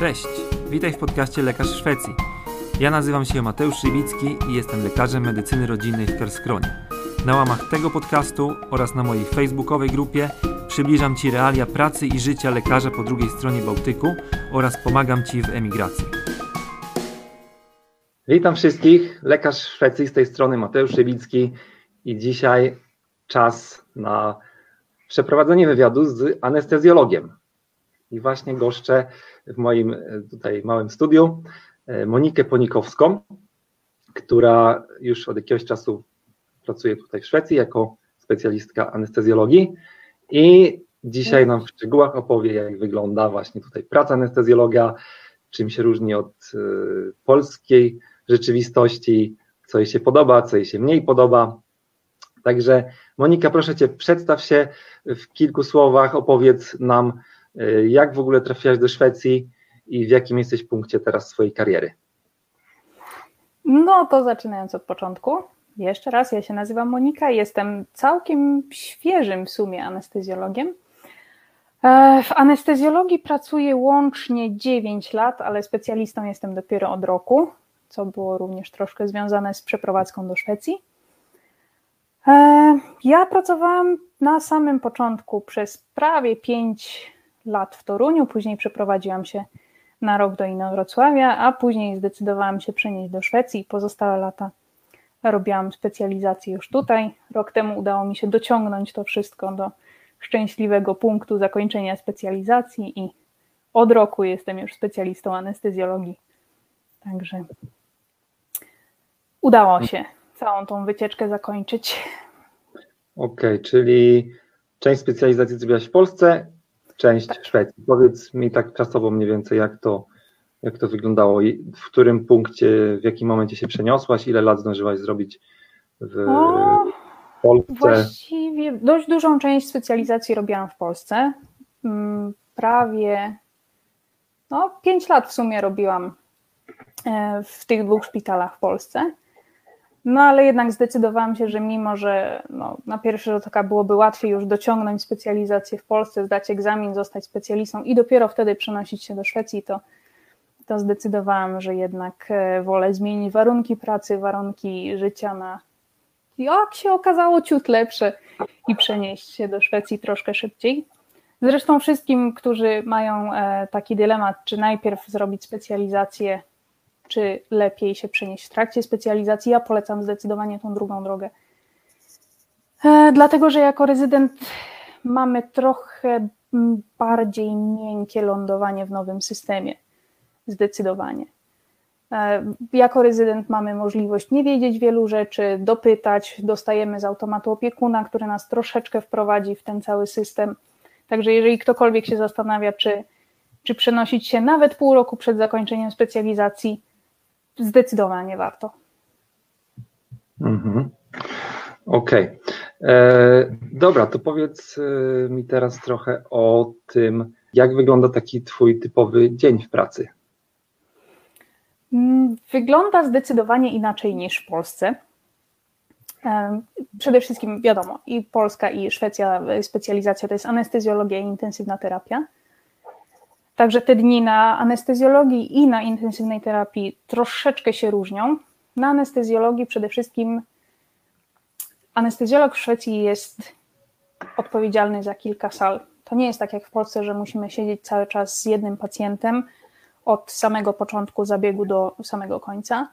Cześć, witaj w podcaście Lekarz Szwecji. Ja nazywam się Mateusz Szybicki i jestem lekarzem medycyny rodzinnej w Kerskronie. Na łamach tego podcastu oraz na mojej facebookowej grupie przybliżam Ci realia pracy i życia lekarza po drugiej stronie Bałtyku oraz pomagam Ci w emigracji. Witam wszystkich, lekarz Szwecji z tej strony Mateusz Szybicki i dzisiaj czas na przeprowadzenie wywiadu z anestezjologiem. I właśnie goszczę w moim tutaj małym studiu Monikę Ponikowską, która już od jakiegoś czasu pracuje tutaj w Szwecji jako specjalistka anestezjologii i dzisiaj nam w szczegółach opowie, jak wygląda właśnie tutaj praca anestezjologa, czym się różni od y, polskiej rzeczywistości, co jej się podoba, co jej się mniej podoba. Także Monika, proszę Cię, przedstaw się w kilku słowach, opowiedz nam, jak w ogóle trafiłaś do Szwecji i w jakim jesteś punkcie teraz swojej kariery. No to zaczynając od początku. Jeszcze raz, ja się nazywam Monika, jestem całkiem świeżym w sumie anestezjologiem. E, w anestezjologii pracuję łącznie 9 lat, ale specjalistą jestem dopiero od roku, co było również troszkę związane z przeprowadzką do Szwecji. E, ja pracowałam na samym początku przez prawie 5 lat w Toruniu, później przeprowadziłam się na rok do Inowrocławia, a później zdecydowałam się przenieść do Szwecji. Pozostałe lata robiłam specjalizację już tutaj. Rok temu udało mi się dociągnąć to wszystko do szczęśliwego punktu zakończenia specjalizacji i od roku jestem już specjalistą anestezjologii. Także udało się całą tą wycieczkę zakończyć. Okej, okay, czyli część specjalizacji zrobiłaś w Polsce, część tak. Szwecji. Powiedz mi tak czasowo mniej więcej, jak to, jak to wyglądało i w którym punkcie, w jakim momencie się przeniosłaś, ile lat zdążyłaś zrobić w o, Polsce? Właściwie dość dużą część specjalizacji robiłam w Polsce. Mm, prawie no, 5 lat w sumie robiłam e, w tych dwóch szpitalach w Polsce. No ale jednak zdecydowałam się, że mimo, że no, na pierwszy rzut oka byłoby łatwiej już dociągnąć specjalizację w Polsce, zdać egzamin, zostać specjalistą i dopiero wtedy przenosić się do Szwecji, to, to zdecydowałam, że jednak e, wolę zmienić warunki pracy, warunki życia na, jak się okazało, ciut lepsze i przenieść się do Szwecji troszkę szybciej. Zresztą wszystkim, którzy mają e, taki dylemat, czy najpierw zrobić specjalizację czy lepiej się przenieść w trakcie specjalizacji. Ja polecam zdecydowanie tą drugą drogę. E, dlatego, że jako rezydent mamy trochę bardziej miękkie lądowanie w nowym systemie. Zdecydowanie. E, jako rezydent mamy możliwość nie wiedzieć wielu rzeczy, dopytać, dostajemy z automatu opiekuna, który nas troszeczkę wprowadzi w ten cały system. Także jeżeli ktokolwiek się zastanawia, czy, czy przenosić się nawet pół roku przed zakończeniem specjalizacji, zdecydowanie warto. Mhm. Okej. Okay. E, dobra, to powiedz e, mi teraz trochę o tym, jak wygląda taki Twój typowy dzień w pracy. Mm, wygląda zdecydowanie inaczej niż w Polsce. E, przede wszystkim wiadomo, i Polska, i Szwecja specjalizacja to jest anestezjologia i intensywna terapia. Także te dni na anestezjologii i na intensywnej terapii troszeczkę się różnią. Na anestezjologii przede wszystkim anestezjolog w Szwecji jest odpowiedzialny za kilka sal. To nie jest tak jak w Polsce, że musimy siedzieć cały czas z jednym pacjentem od samego początku zabiegu do samego końca.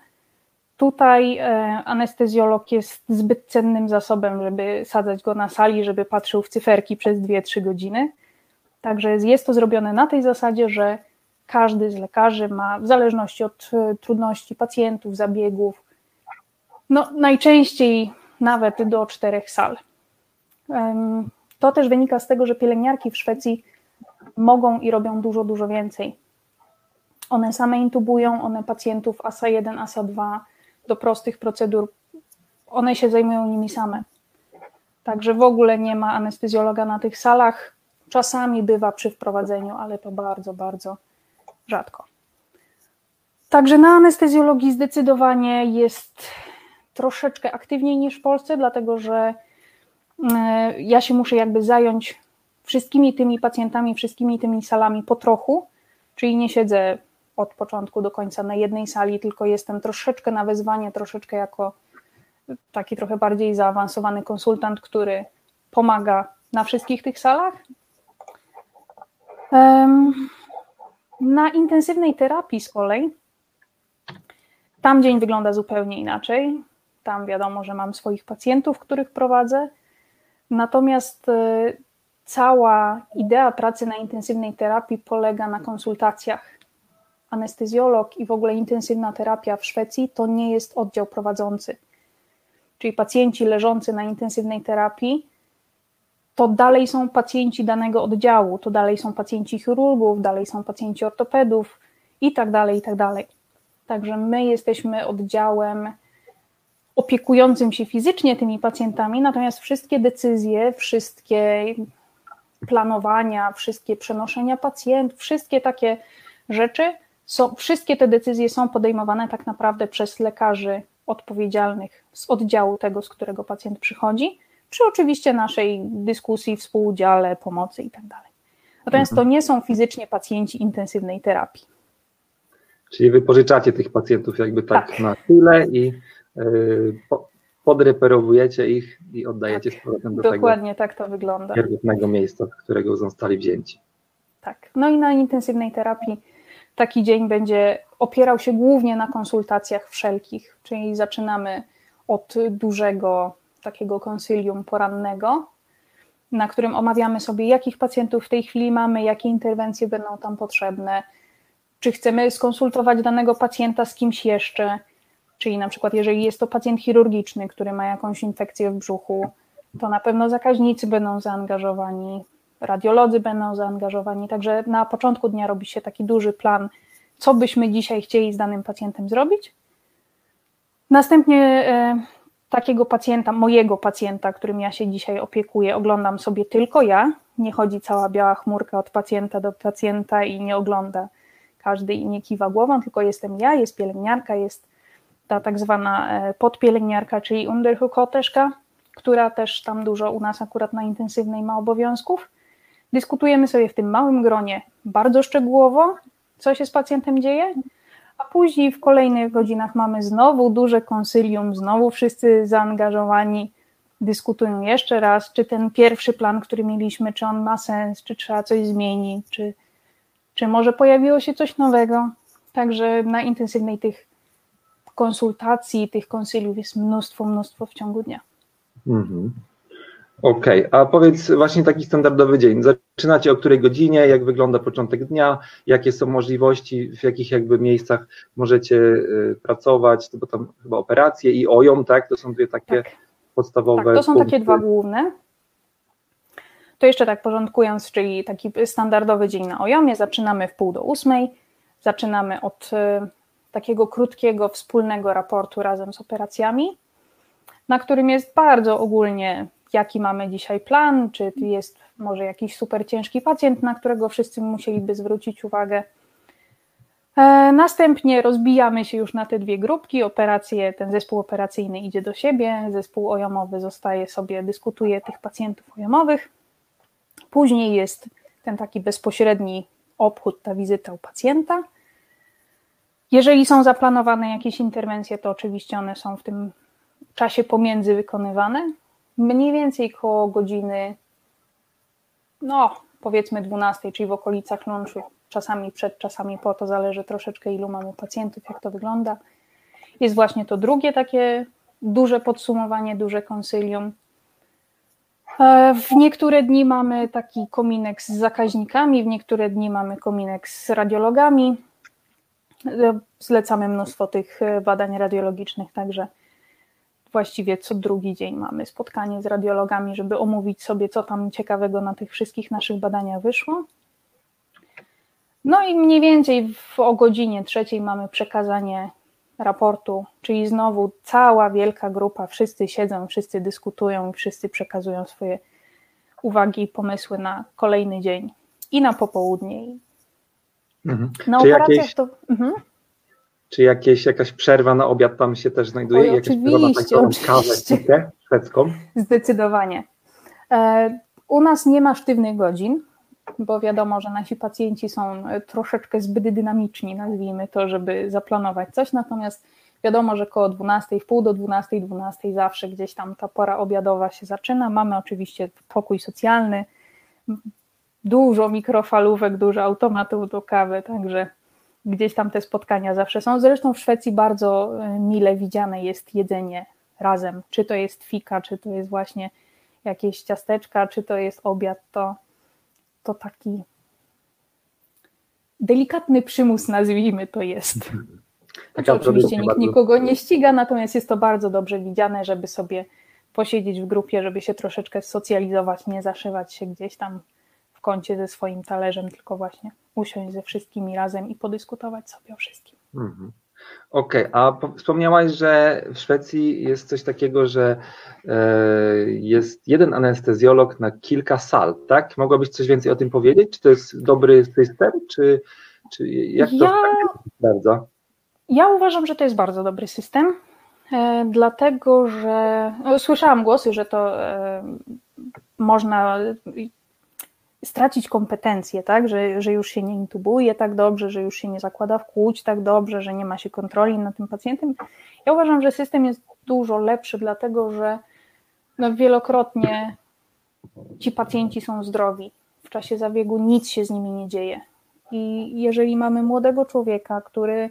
Tutaj e, anestezjolog jest zbyt cennym zasobem, żeby sadzać go na sali, żeby patrzył w cyferki przez 2-3 godziny Także jest to zrobione na tej zasadzie, że każdy z lekarzy ma, w zależności od e, trudności pacjentów, zabiegów, no najczęściej nawet do czterech sal. To też wynika z tego, że pielęgniarki w Szwecji mogą i robią dużo, dużo więcej. One same intubują, one pacjentów ASA 1, ASA 2 do prostych procedur, one się zajmują nimi same. Także w ogóle nie ma anestezjologa na tych salach. Czasami bywa przy wprowadzeniu, ale to bardzo, bardzo rzadko. Także na anestezjologii zdecydowanie jest troszeczkę aktywniej niż w Polsce, dlatego że e, ja się muszę jakby zająć wszystkimi tymi pacjentami, wszystkimi tymi salami po trochu, Czyli nie siedzę od początku do końca na jednej sali, tylko jestem troszeczkę na wezwanie, troszeczkę jako taki trochę bardziej zaawansowany konsultant, który pomaga na wszystkich tych salach. Na intensywnej terapii z kolei tam dzień wygląda zupełnie inaczej. Tam wiadomo, że mam swoich pacjentów, których prowadzę. Natomiast e, cała idea pracy na intensywnej terapii polega na konsultacjach. Anestezjolog i w ogóle intensywna terapia w Szwecji to nie jest oddział prowadzący. Czyli pacjenci leżący na intensywnej terapii to dalej są pacjenci danego oddziału, to dalej są pacjenci chirurgów, dalej są pacjenci ortopedów i tak dalej, i tak dalej. Także my jesteśmy oddziałem opiekującym się fizycznie tymi pacjentami, natomiast wszystkie decyzje, wszystkie planowania, wszystkie przenoszenia pacjentów, wszystkie takie rzeczy, są, wszystkie te decyzje są podejmowane tak naprawdę przez lekarzy odpowiedzialnych z oddziału tego, z którego pacjent przychodzi, przy oczywiście naszej dyskusji, współudziale, pomocy itd. Tak natomiast to nie są fizycznie pacjenci intensywnej terapii. Czyli wypożyczacie tych pacjentów jakby tak, tak. na chwilę i yy, podreperowujecie ich i oddajecie tak, z powrotem do Dokładnie tego tak to wygląda. pierwotnego miejsca, z którego zostali wzięci. Tak. No i na intensywnej terapii taki dzień będzie opierał się głównie na konsultacjach wszelkich, czyli zaczynamy od dużego takiego konsylium porannego, na którym omawiamy sobie, jakich pacjentów w tej chwili mamy, jakie interwencje będą tam potrzebne, czy chcemy skonsultować danego pacjenta z kimś jeszcze, czyli na przykład jeżeli jest to pacjent chirurgiczny, który ma jakąś infekcję w brzuchu, to na pewno zakaźnicy będą zaangażowani, radiolodzy będą zaangażowani, także na początku dnia robi się taki duży plan, co byśmy dzisiaj chcieli z danym pacjentem zrobić. Następnie e, takiego pacjenta, mojego pacjenta, którym ja się dzisiaj opiekuję, oglądam sobie tylko ja. Nie chodzi cała biała chmurka od pacjenta do pacjenta i nie ogląda każdy i nie kiwa głową, tylko jestem ja, jest pielęgniarka, jest ta tak zwana e, podpielęgniarka, czyli underhukoteszka, która też tam dużo u nas akurat na intensywnej ma obowiązków. Dyskutujemy sobie w tym małym gronie bardzo szczegółowo, co się z pacjentem dzieje, a później w kolejnych godzinach mamy znowu duże konsylium, znowu wszyscy zaangażowani dyskutują jeszcze raz, czy ten pierwszy plan, który mieliśmy, czy on ma sens, czy trzeba coś zmienić, czy, czy może pojawiło się coś nowego. Także na intensywnej tych konsultacji, tych konsyliów jest mnóstwo, mnóstwo w ciągu dnia. Mhm. Okej, okay. a powiedz właśnie taki standardowy dzień. Zaczynacie o której godzinie, jak wygląda początek dnia, jakie są możliwości, w jakich jakby miejscach możecie y, pracować, bo tam chyba operacje i OJOM, tak? To są dwie takie tak. podstawowe. Tak, to są punkty. takie dwa główne. To jeszcze tak porządkując, czyli taki standardowy dzień na OJOMie, zaczynamy w pół do ósmej, zaczynamy od y, takiego krótkiego wspólnego raportu razem z operacjami, na którym jest bardzo ogólnie jaki mamy dzisiaj plan, czy jest może jakiś super ciężki pacjent, na którego wszyscy musieliby zwrócić uwagę. E, następnie rozbijamy się już na te dwie grupki. Operacje, ten zespół operacyjny idzie do siebie, zespół ojomowy zostaje sobie, dyskutuje tych pacjentów ojomowych. Później jest ten taki bezpośredni obchód, ta wizyta u pacjenta. Jeżeli są zaplanowane jakieś interwencje, to oczywiście one są w tym czasie pomiędzy wykonywane mniej więcej koło godziny, no powiedzmy 12, czyli w okolicach lunchu, czasami przed, czasami po, to zależy troszeczkę ilu mamy pacjentów, jak to wygląda. Jest właśnie to drugie takie duże podsumowanie, duże konsylium. E, w niektóre dni mamy taki kominek z zakaźnikami, w niektóre dni mamy kominek z radiologami. E, zlecamy mnóstwo tych e, badań radiologicznych, także właściwie co drugi dzień mamy spotkanie z radiologami, żeby omówić sobie, co tam ciekawego na tych wszystkich naszych badaniach wyszło. No i mniej więcej w, o godzinie trzeciej mamy przekazanie raportu, czyli znowu cała wielka grupa, wszyscy siedzą, wszyscy dyskutują i wszyscy przekazują swoje uwagi i pomysły na kolejny dzień i na popołudnie. Mhm. Na Czy operacjach jakieś... to. Mhm. Czy jakieś, jakaś przerwa na obiad tam się też znajduje? Oj, jakaś oczywiście, oczywiście. kawę szwedzką? Zdecydowanie. E, u nas nie ma sztywnych godzin. bo wiadomo, że nasi pacjenci są troszeczkę zbyt dynamiczni, nazwijmy to, żeby zaplanować coś, natomiast wiadomo, że koło 12, w pół do 12, 12 zawsze gdzieś tam ta pora obiadowa się zaczyna. Mamy oczywiście pokój socjalny, dużo mikrofalówek, dużo automatów do kawy, także gdzieś tam te spotkania zawsze są. Zresztą w Szwecji bardzo e, mile widziane jest jedzenie razem, czy to jest fika, czy to jest właśnie jakieś ciasteczka, czy to jest obiad, to, to taki delikatny przymus, nazwijmy to jest. Znaczy, oczywiście nikt nikogo nie ściga, natomiast jest to bardzo dobrze widziane, żeby sobie posiedzieć w grupie, żeby się troszeczkę socjalizować, nie zaszywać się gdzieś tam w kącie ze swoim talerzem, tylko właśnie usiąść ze wszystkimi razem i podyskutować sobie o wszystkim. Mhm. Okej, okay, a wspomniałaś, że w Szwecji jest coś takiego, że e, jest jeden anestezjolog na kilka sal, tak? Mogłabyś coś więcej o tym powiedzieć? Czy to jest dobry system, czy, czy jak to ja, bardzo? Ja uważam, że to jest bardzo dobry system, e, dlatego że no, słyszałam głosy, że to e, można stracić kompetencje, tak? Że, że już się nie intubuje tak dobrze, że już się nie zakłada w kłuć tak dobrze, że nie ma się kontroli nad tym pacjentem. Ja uważam, że system jest dużo lepszy, dlatego że no, wielokrotnie ci pacjenci są zdrowi. W czasie zabiegu nic się z nimi nie dzieje. I jeżeli mamy młodego człowieka, który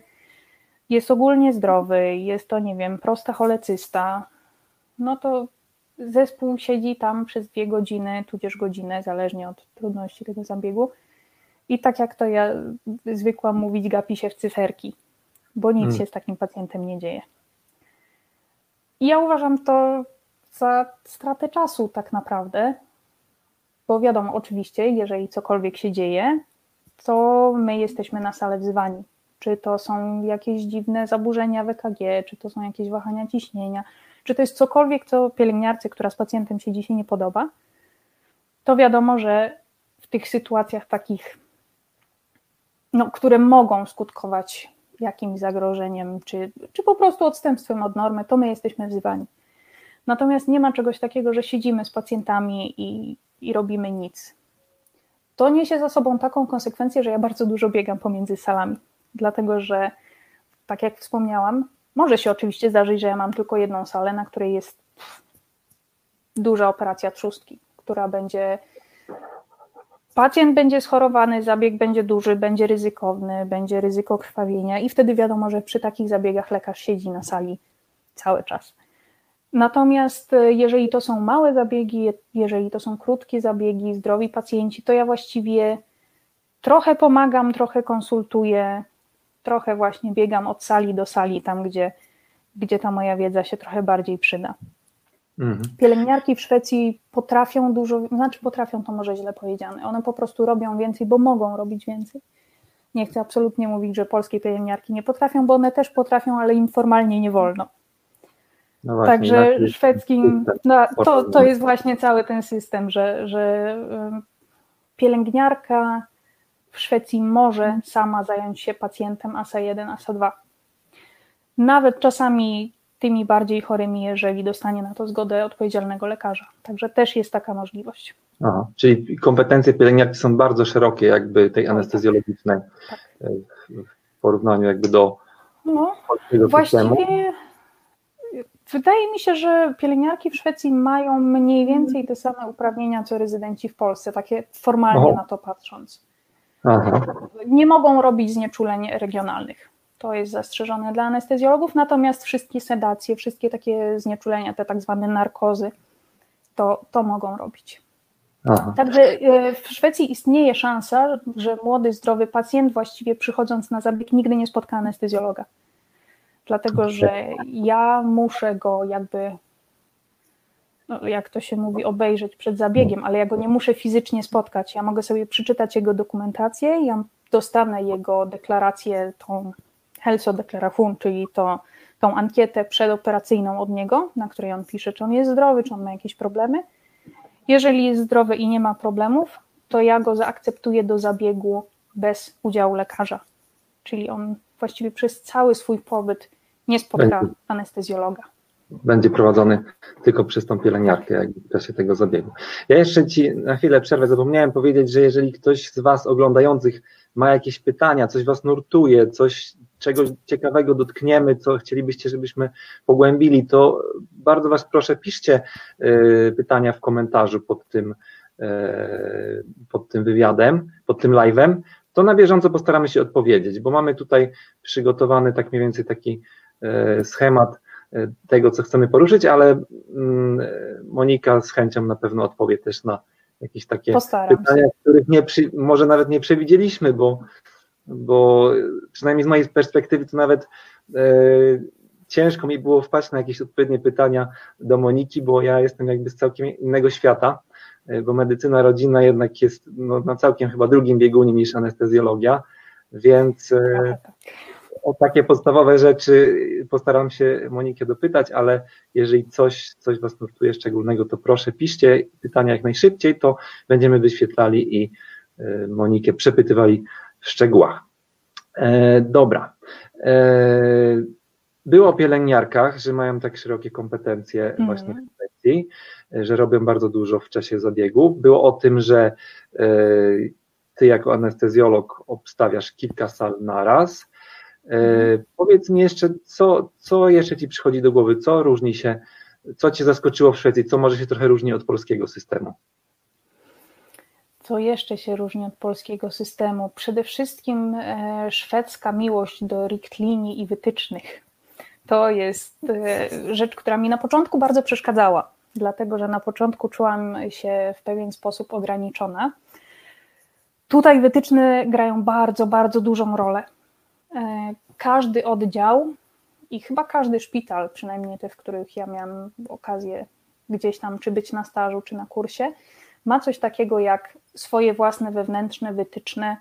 jest ogólnie zdrowy, jest to, nie wiem, prosta cholecysta, no to zespół siedzi tam przez dwie godziny, tudzież godzinę, zależnie od trudności tego zabiegu. I tak jak to ja zwykłam mówić, gapi się w cyferki, bo nic hmm. się z takim pacjentem nie dzieje. I ja uważam to za stratę czasu tak naprawdę, bo wiadomo, oczywiście, jeżeli cokolwiek się dzieje, to my jesteśmy na salę wzywani. Czy to są jakieś dziwne zaburzenia w EKG, czy to są jakieś wahania ciśnienia, czy to jest cokolwiek, co pielęgniarce, która z pacjentem się dzisiaj nie podoba, to wiadomo, że w tych sytuacjach takich, no, które mogą skutkować jakimś zagrożeniem, czy, czy po prostu odstępstwem od normy, to my jesteśmy wzywani. Natomiast nie ma czegoś takiego, że siedzimy z pacjentami i, i robimy nic. To niesie za sobą taką konsekwencję, że ja bardzo dużo biegam pomiędzy salami, dlatego że, tak jak wspomniałam, może się oczywiście zdarzyć, że ja mam tylko jedną salę, na której jest duża operacja trzustki, która będzie. Pacjent będzie schorowany, zabieg będzie duży, będzie ryzykowny, będzie ryzyko krwawienia, i wtedy wiadomo, że przy takich zabiegach lekarz siedzi na sali cały czas. Natomiast e, jeżeli to są małe zabiegi, jeżeli to są krótkie zabiegi, zdrowi pacjenci, to ja właściwie trochę pomagam, trochę konsultuję, trochę właśnie biegam od sali do sali, tam gdzie, gdzie ta moja wiedza się trochę bardziej przyda. Mhm. Pielęgniarki w Szwecji potrafią dużo, znaczy potrafią to może źle powiedziane, one po prostu robią więcej, bo mogą robić więcej. Nie chcę absolutnie mówić, że polskie pielęgniarki nie potrafią, bo one też potrafią, ale im formalnie nie wolno. No właśnie, Także szwedzkim, no, to, to jest właśnie cały ten system, że, że pielęgniarka w Szwecji może sama zająć się pacjentem ASA 1, ASA 2. Nawet czasami tymi bardziej chorymi, jeżeli dostanie na to zgodę odpowiedzialnego lekarza. Także też jest taka możliwość. Aha, czyli kompetencje pielęgniarki są bardzo szerokie, jakby tej anestezjologicznej tak. w porównaniu jakby do no, właściwie systemu. Wydaje mi się, że pielęgniarki w Szwecji mają mniej więcej te same uprawnienia co rezydenci w Polsce, takie formalnie Aha. na to patrząc. Aha. Nie mogą robić znieczuleń regionalnych. To jest zastrzeżone dla anestezjologów, natomiast wszystkie sedacje, wszystkie takie znieczulenia, te tak zwane narkozy, to, to mogą robić. Aha. Także e, w Szwecji istnieje szansa, że młody, zdrowy pacjent właściwie przychodząc na zabieg nigdy nie spotka anestezjologa. Dlatego, że ja muszę go jakby no, jak to się mówi, obejrzeć przed zabiegiem, ale ja go nie muszę fizycznie spotkać. Ja mogę sobie przeczytać jego dokumentację, ja dostanę jego deklarację, tą Helso Deklaration, czyli to, tą ankietę przedoperacyjną od niego, na której on pisze, czy on jest zdrowy, czy on ma jakieś problemy. Jeżeli jest zdrowy i nie ma problemów, to ja go zaakceptuję do zabiegu bez udziału lekarza. Czyli on właściwie przez cały swój pobyt nie spotka anestezjologa. Będzie prowadzony tylko przez tą pielęgniarkę jakby w czasie tego zabiegu. Ja jeszcze Ci na chwilę przerwę, zapomniałem powiedzieć, że jeżeli ktoś z Was oglądających ma jakieś pytania, coś Was nurtuje, coś czegoś ciekawego dotkniemy, co chcielibyście, żebyśmy pogłębili, to bardzo Was proszę, piszcie y, pytania w komentarzu pod tym, y, pod tym wywiadem, pod tym live'em, to na bieżąco postaramy się odpowiedzieć, bo mamy tutaj przygotowany tak mniej więcej taki y, schemat tego, co chcemy poruszyć, ale mm, Monika z chęcią na pewno odpowie też na jakieś takie Postaram pytania, się. których nie przy, może nawet nie przewidzieliśmy, bo bo przynajmniej z mojej perspektywy to nawet e, ciężko mi było wpaść na jakieś odpowiednie pytania do Moniki, bo ja jestem jakby z całkiem innego świata, e, bo medycyna rodzinna jednak jest no, na całkiem chyba drugim biegunie niż anestezjologia, więc e, o takie podstawowe rzeczy postaram się Monikę dopytać, ale jeżeli coś, coś Was nurtuje szczególnego, to proszę piszcie pytania jak najszybciej, to będziemy wyświetlali i e, Monikę przepytywali w szczegółach. E, dobra. E, było o pielęgniarkach, że mają tak szerokie kompetencje Mhm. właśnie w infekcji, że robią bardzo dużo w czasie zabiegu. Było o tym, że e, ty jako anestezjolog obstawiasz kilka sal naraz. E, Powiedz mi jeszcze, co, co jeszcze ci przychodzi do głowy, co różni się, co cię zaskoczyło w Szwecji, co może się trochę różni od polskiego systemu? Co jeszcze się różni od polskiego systemu? Przede wszystkim e, szwedzka miłość do richtlinii i wytycznych. To jest e, rzecz, która mi na początku bardzo przeszkadzała, dlatego że na początku czułam się w pewien sposób ograniczona. Tutaj wytyczne grają bardzo, bardzo dużą rolę. E, Każdy oddział i chyba każdy szpital, przynajmniej te, w których ja miałam okazję gdzieś tam, czy być na stażu, czy na kursie, ma coś takiego jak swoje własne wewnętrzne wytyczne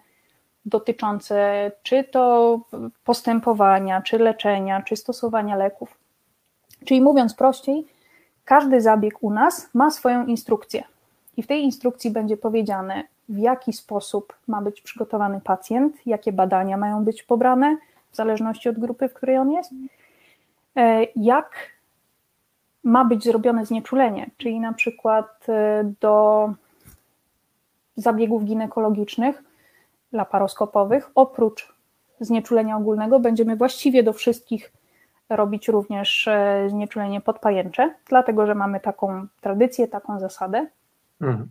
dotyczące czy to postępowania, czy leczenia, czy stosowania leków. Czyli mówiąc prościej, każdy zabieg u nas ma swoją instrukcję. I w tej instrukcji będzie powiedziane, w jaki sposób ma być przygotowany pacjent, jakie badania mają być pobrane, w zależności od grupy, w której on jest, e, jak ma być zrobione znieczulenie, czyli na przykład e, do zabiegów ginekologicznych, laparoskopowych, oprócz znieczulenia ogólnego, będziemy właściwie do wszystkich robić również e, znieczulenie podpajęcze, dlatego że mamy taką tradycję, taką zasadę. Mhm.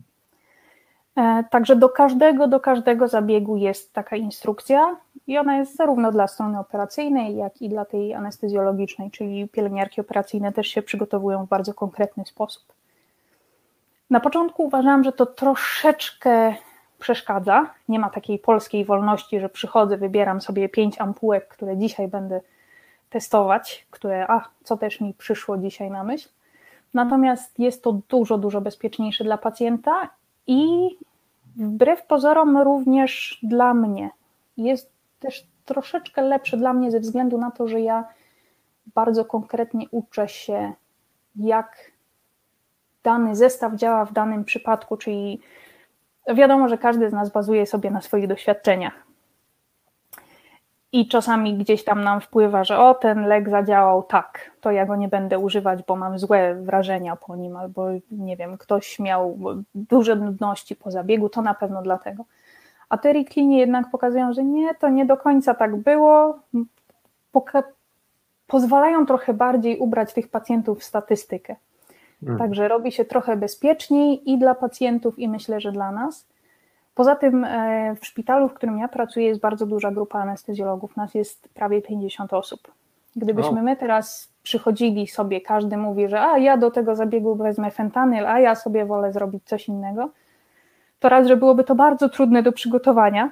E, Także do każdego, do każdego zabiegu jest taka instrukcja i ona jest zarówno dla strony operacyjnej, jak i dla tej anestezjologicznej, czyli pielęgniarki operacyjne też się przygotowują w bardzo konkretny sposób. Na początku uważałam, że to troszeczkę przeszkadza. Nie ma takiej polskiej wolności, że przychodzę, wybieram sobie pięć ampułek, które dzisiaj będę testować, które, a co też mi przyszło dzisiaj na myśl. Natomiast jest to dużo, dużo bezpieczniejsze dla pacjenta i wbrew pozorom również dla mnie. Jest też troszeczkę lepsze dla mnie ze względu na to, że ja bardzo konkretnie uczę się, jak dany zestaw działa w danym przypadku, czyli wiadomo, że każdy z nas bazuje sobie na swoich doświadczeniach. I czasami gdzieś tam nam wpływa, że o, ten lek zadziałał tak, to ja go nie będę używać, bo mam złe wrażenia po nim, albo nie wiem, ktoś miał duże nudności po zabiegu, to na pewno dlatego. A te richtlinie jednak pokazują, że nie, to nie do końca tak było. Poka- pozwalają trochę bardziej ubrać tych pacjentów w statystykę. Mhm. Także robi się trochę bezpieczniej i dla pacjentów, i myślę, że dla nas. Poza tym e, w szpitalu, w którym ja pracuję, jest bardzo duża grupa anestezjologów. Nas jest prawie 50 osób. Gdybyśmy my teraz przychodzili sobie, każdy mówi, że a ja do tego zabiegu wezmę fentanyl, a ja sobie wolę zrobić coś innego, to raz, że byłoby to bardzo trudne do przygotowania,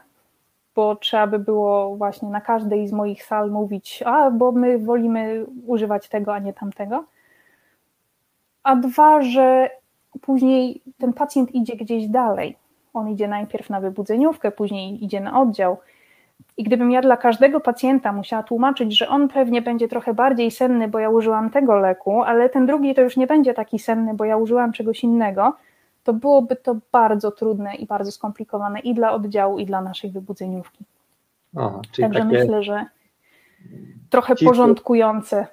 bo trzeba by było właśnie na każdej z moich sal mówić, a bo my wolimy używać tego, a nie tamtego. A dwa, że później ten pacjent idzie gdzieś dalej. On idzie najpierw na wybudzeniówkę, później idzie na oddział. I gdybym ja dla każdego pacjenta musiała tłumaczyć, że on pewnie będzie trochę bardziej senny, bo ja użyłam tego leku, ale ten drugi to już nie będzie taki senny, bo ja użyłam czegoś innego, to byłoby to bardzo trudne i bardzo skomplikowane i dla oddziału, i dla naszej wybudzeniówki. Aha, Także takie, myślę, że trochę porządkujące.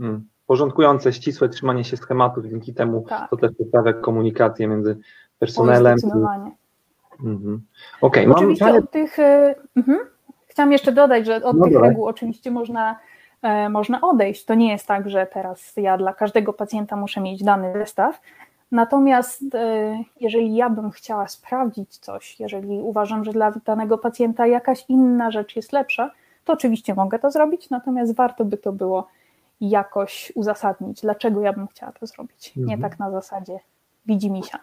mm, porządkujące, ścisłe trzymanie się schematów, dzięki temu Tak. to też poprawia komunikację między personelem. Mhm. Mam Oczywiście pytanie. od tych. e, Mhm. Chciałam jeszcze dodać, że od No tych dawaj. reguł oczywiście można, e, można odejść. To nie jest tak, że teraz ja dla każdego pacjenta muszę mieć dany zestaw. Natomiast e, jeżeli ja bym chciała sprawdzić coś, jeżeli uważam, że dla danego pacjenta jakaś inna rzecz jest lepsza, to oczywiście mogę to zrobić, natomiast warto by to było jakoś uzasadnić, dlaczego ja bym chciała to zrobić. Nie Mhm. tak na zasadzie widzi misia.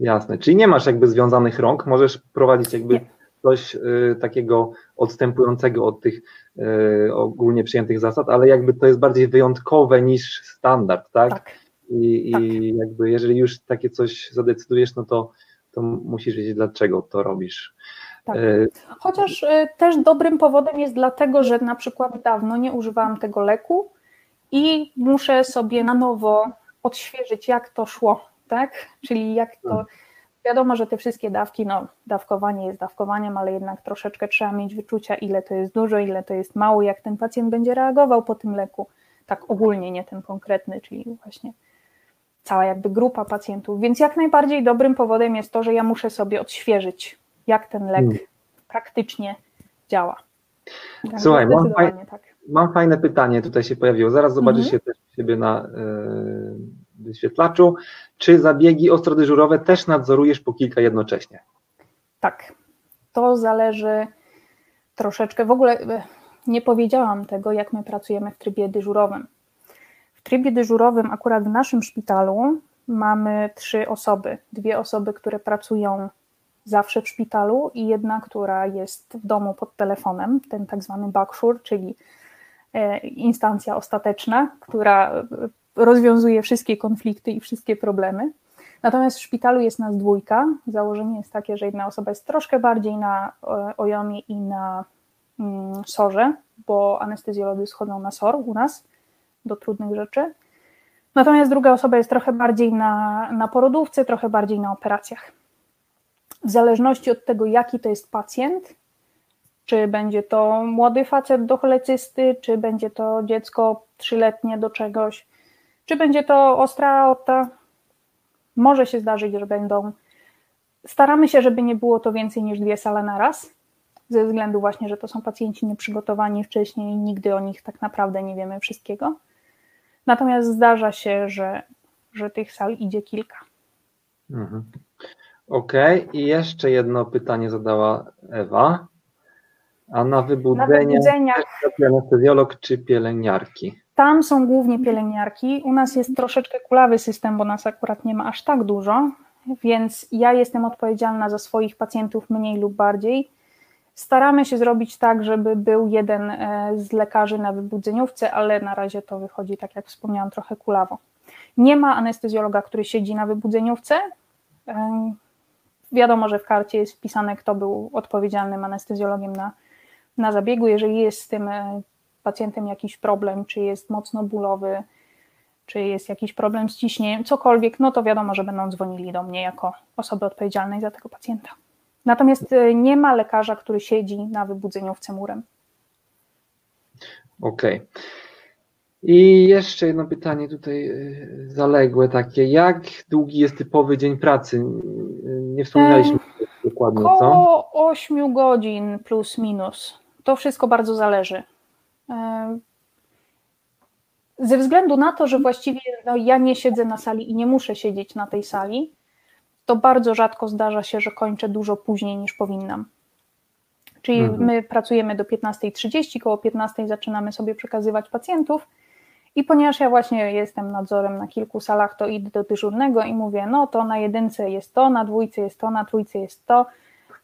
Jasne, czyli nie masz jakby związanych rąk, możesz prowadzić jakby Nie. coś y, takiego odstępującego od tych y, ogólnie przyjętych zasad, ale jakby to jest bardziej wyjątkowe niż standard, tak? Tak. I, tak. I jakby jeżeli już takie coś zadecydujesz, no to, to musisz wiedzieć, dlaczego to robisz. Tak. Y, Chociaż y, też dobrym powodem jest dlatego, że na przykład dawno nie używałam tego leku i muszę sobie na nowo odświeżyć, jak to szło, tak? Czyli jak to. Wiadomo, że te wszystkie dawki, no, dawkowanie jest dawkowaniem, ale jednak troszeczkę trzeba mieć wyczucia, ile to jest dużo, ile to jest mało, jak ten pacjent będzie reagował po tym leku. Tak ogólnie, nie ten konkretny, czyli właśnie cała jakby grupa pacjentów. Więc jak najbardziej dobrym powodem jest to, że ja muszę sobie odświeżyć, jak ten lek Hmm. praktycznie działa. Także Słuchaj, mam zdecydowanie tak. Mam fajne pytanie, tutaj się pojawiło. Zaraz zobaczysz Mhm. się też siebie na y, wyświetlaczu. Czy zabiegi ostrodyżurowe też nadzorujesz po kilka jednocześnie? Tak. To zależy troszeczkę. W ogóle e, nie powiedziałam tego, jak my pracujemy w trybie dyżurowym. W trybie dyżurowym, akurat w naszym szpitalu, mamy trzy osoby. Dwie osoby, które pracują zawsze w szpitalu i jedna, która jest w domu pod telefonem, ten tak zwany backshore, czyli e, instancja ostateczna, która e, rozwiązuje wszystkie konflikty i wszystkie problemy. Natomiast w szpitalu jest nas dwójka. Założenie jest takie, że jedna osoba jest troszkę bardziej na e, ojomie i na mm, sorze, bo anestezjolodzy schodzą na sor u nas do trudnych rzeczy. Natomiast druga osoba jest trochę bardziej na, na porodówce, trochę bardziej na operacjach. W zależności od tego, jaki to jest pacjent, czy będzie to młody facet do cholecysty, czy będzie to dziecko trzyletnie do czegoś, czy będzie to ostra aorta, może się zdarzyć, że będą. Staramy się, żeby nie było to więcej niż dwie sale na raz, ze względu właśnie, że to są pacjenci nieprzygotowani wcześniej, nigdy o nich tak naprawdę nie wiemy wszystkiego. Natomiast zdarza się, że, że tych sal idzie kilka. Mhm. Okej, i jeszcze jedno pytanie zadała Ewa. A na Na wybudzenie wybudzeniach trafi anestezjolog czy pielęgniarki? Tam są głównie pielęgniarki. U nas jest troszeczkę kulawy system, bo nas akurat nie ma aż tak dużo, więc ja jestem odpowiedzialna za swoich pacjentów mniej lub bardziej. Staramy się zrobić tak, żeby był jeden e, z lekarzy na wybudzeniówce, ale na razie to wychodzi, tak jak wspomniałam, trochę kulawo. Nie ma anestezjologa, który siedzi na wybudzeniówce. E, Wiadomo, że w karcie jest wpisane, kto był odpowiedzialnym anestezjologiem na, na zabiegu. Jeżeli jest z tym e, pacjentem jakiś problem, czy jest mocno bólowy, czy jest jakiś problem z ciśnieniem, cokolwiek, no to wiadomo, że będą dzwonili do mnie jako osoby odpowiedzialnej za tego pacjenta. Natomiast y, nie ma lekarza, który siedzi na wybudzeniówce murem. Okej. I jeszcze jedno pytanie tutaj y, zaległe takie. Jak długi jest typowy dzień pracy? Nie wspominaliśmy dokładnie, co? Około 8 godzin plus minus. To wszystko bardzo zależy. E, Ze względu na to, że właściwie no, ja nie siedzę na sali i nie muszę siedzieć na tej sali, to bardzo rzadko zdarza się, że kończę dużo później niż powinnam. Czyli Mhm. my pracujemy do 15.30, koło 15 zaczynamy sobie przekazywać pacjentów i ponieważ ja właśnie jestem nadzorem na kilku salach, to idę do dyżurnego i mówię, no to na jedynce jest to, na dwójce jest to, na trójce jest to,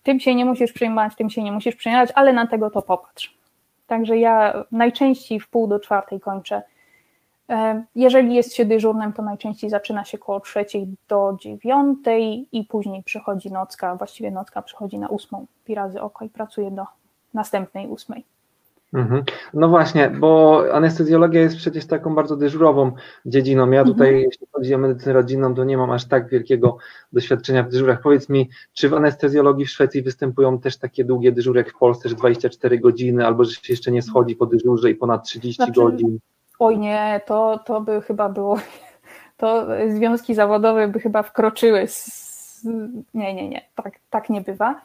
tym się nie musisz przejmować, tym się nie musisz przejmować, ale na tego to popatrz. Także ja najczęściej w pół do czwartej kończę. Jeżeli jest się dyżurnym, to najczęściej zaczyna się koło trzeciej do dziewiątej i później przychodzi nocka, właściwie nocka przychodzi na ósmą, pi razy oko i pracuje do następnej ósmej. Mhm. No właśnie, bo anestezjologia jest przecież taką bardzo dyżurową dziedziną. Ja tutaj, Mhm. jeśli chodzi o medycynę rodzinną, to nie mam aż tak wielkiego doświadczenia w dyżurach. Powiedz mi, czy w anestezjologii w Szwecji występują też takie długie dyżury jak w Polsce, że 24 godziny, albo że się jeszcze nie schodzi po dyżurze i ponad 30 Znaczy, godzin? Oj nie, to, to by chyba było, to związki zawodowe by chyba wkroczyły. Z, nie, nie, nie, tak, tak nie bywa.